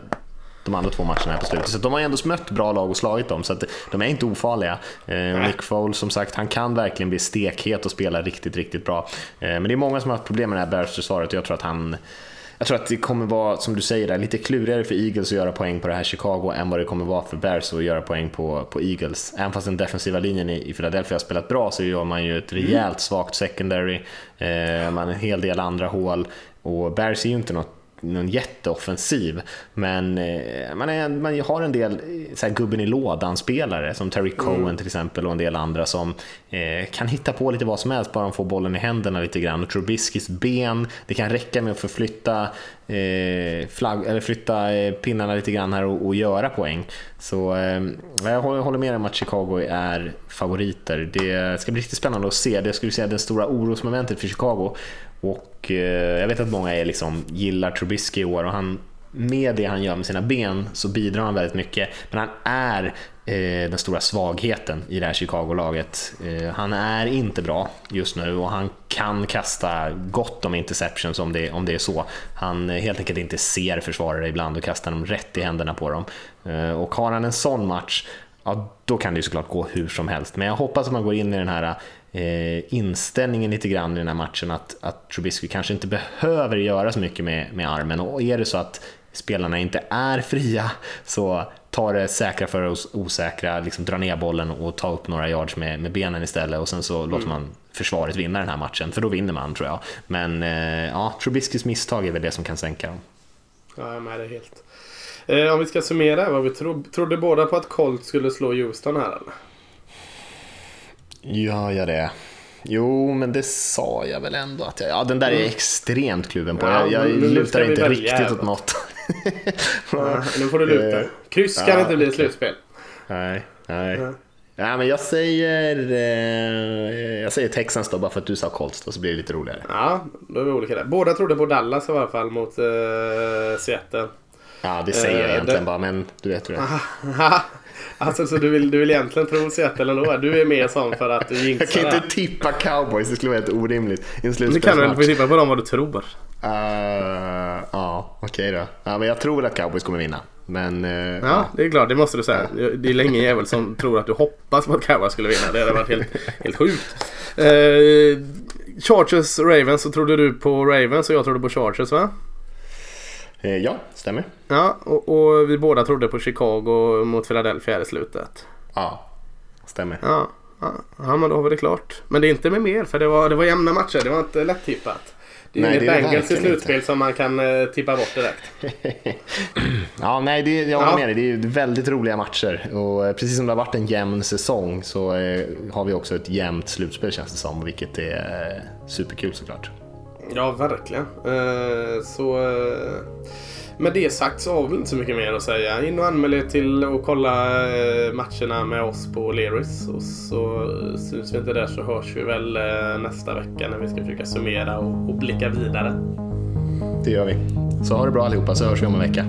de andra två matcherna här på slutet. Så de har ju ändå mött bra lag och slagit dem, så att de är inte ofarliga. Eh, Nick Foles, som sagt, han kan verkligen bli stekhet och spela riktigt, riktigt bra. Eh, men det är många som har haft problem med det här Bears-försvaret och jag tror att han jag tror att det kommer vara, som du säger, där, lite klurigare för Eagles att göra poäng på det här Chicago än vad det kommer vara för Bears att göra poäng på, på Eagles. Även fast den defensiva linjen i, i Philadelphia har spelat bra så gör man ju ett rejält svagt secondary, eh, man har en hel del andra hål och Bears är ju inte något någon jätteoffensiv. Men eh, man, är, man har en del eh, så här, gubben i lådan-spelare som Terry Cohen mm. till exempel och en del andra som eh, kan hitta på lite vad som helst bara de får bollen i händerna lite grann. Och Trubiskis ben, det kan räcka med att förflytta eh, flagg, eller flytta eh, pinnarna lite grann här och, och göra poäng. Så eh, jag håller med om att Chicago är favoriter. Det ska bli riktigt spännande att se. Det skulle säga det stora orosmomentet för Chicago och eh, jag vet att många är liksom, gillar Trubisky i år och han, med det han gör med sina ben så bidrar han väldigt mycket. Men han är eh, den stora svagheten i det här Chicago-laget. Eh, han är inte bra just nu och han kan kasta gott om interceptions om det, om det är så. Han eh, helt enkelt inte ser försvarare ibland och kastar dem rätt i händerna på dem. Eh, och har han en sån match, ja, då kan det ju såklart gå hur som helst. Men jag hoppas att man går in i den här eh, inställningen lite grann i den här matchen att, att Trubisky kanske inte behöver göra så mycket med, med armen och är det så att spelarna inte är fria så ta det säkra för oss osäkra, liksom dra ner bollen och ta upp några yards med, med benen istället och sen så mm. låter man försvaret vinna den här matchen, för då vinner man tror jag. Men eh, ja, Trubiskys misstag är väl det som kan sänka dem. Ja, jag är med det helt. Eh, om vi ska summera vad vi tro, trodde båda på att Colt skulle slå Houston här eller? Gör jag det? Jo, men det sa jag väl ändå att jag... Ja, den där är jag mm. extremt kluven på. Ja, jag, jag lutar inte riktigt åt något. ja, nu får du luta. Eh, Kryss kan ja, inte bli ett slutspel. Nej, nej. Ja. ja. men jag säger, eh, jag säger Texans då, bara för att du sa Colts då, så blir det lite roligare. Ja, då är vi olika där. Båda trodde på Dallas i alla fall mot eh, Seattle. Ja, det säger jag Eh, egentligen det- bara, men du vet hur det är. Alltså så du vill, du vill egentligen tro Seattle ändå? Du är mer sån för att du Jag jinxar kan det. inte tippa cowboys, det skulle vara helt orimligt. Det kan du väl få tippa på dem vad du tror. Uh, ja, okej då. Ja, men jag tror att cowboys kommer vinna. Men... eh, Ja, det är klart. Det måste du säga. Det är länge jävel som tror att du hoppas på att Cowboys skulle vinna. Det hade varit helt, helt sjukt. Eh, Chargers Ravens så trodde du på Ravens och jag trodde på Chargers va? Eh, ja, stämmer. Ja, och, och vi båda trodde på Chicago mot Philadelphia i slutet. Ja, stämmer. Ja, ja, ja men då har vi det klart. Men det är inte med mer för det var, det var jämna matcher. Det var inte lätt tippat. Det är Nej, inget Bengals i slutspel som man kan eh, tippa bort direkt. Ja, nej, det, jag håller Ja. med dig. Det är väldigt roliga matcher. Och eh, precis som det har varit en jämn säsong så eh, har vi också ett jämnt slutspel känns det som, vilket är eh, superkul såklart. Ja, verkligen. Eh, så eh, med det sagt så har vi inte så mycket mer att säga. In och anmäl er till att kolla eh, matcherna med oss på Leris. Och så syns vi inte där så hörs vi väl nästa vecka när vi ska försöka summera och, och blicka vidare. Det gör vi. Så ha det bra allihopa så hörs vi om en vecka.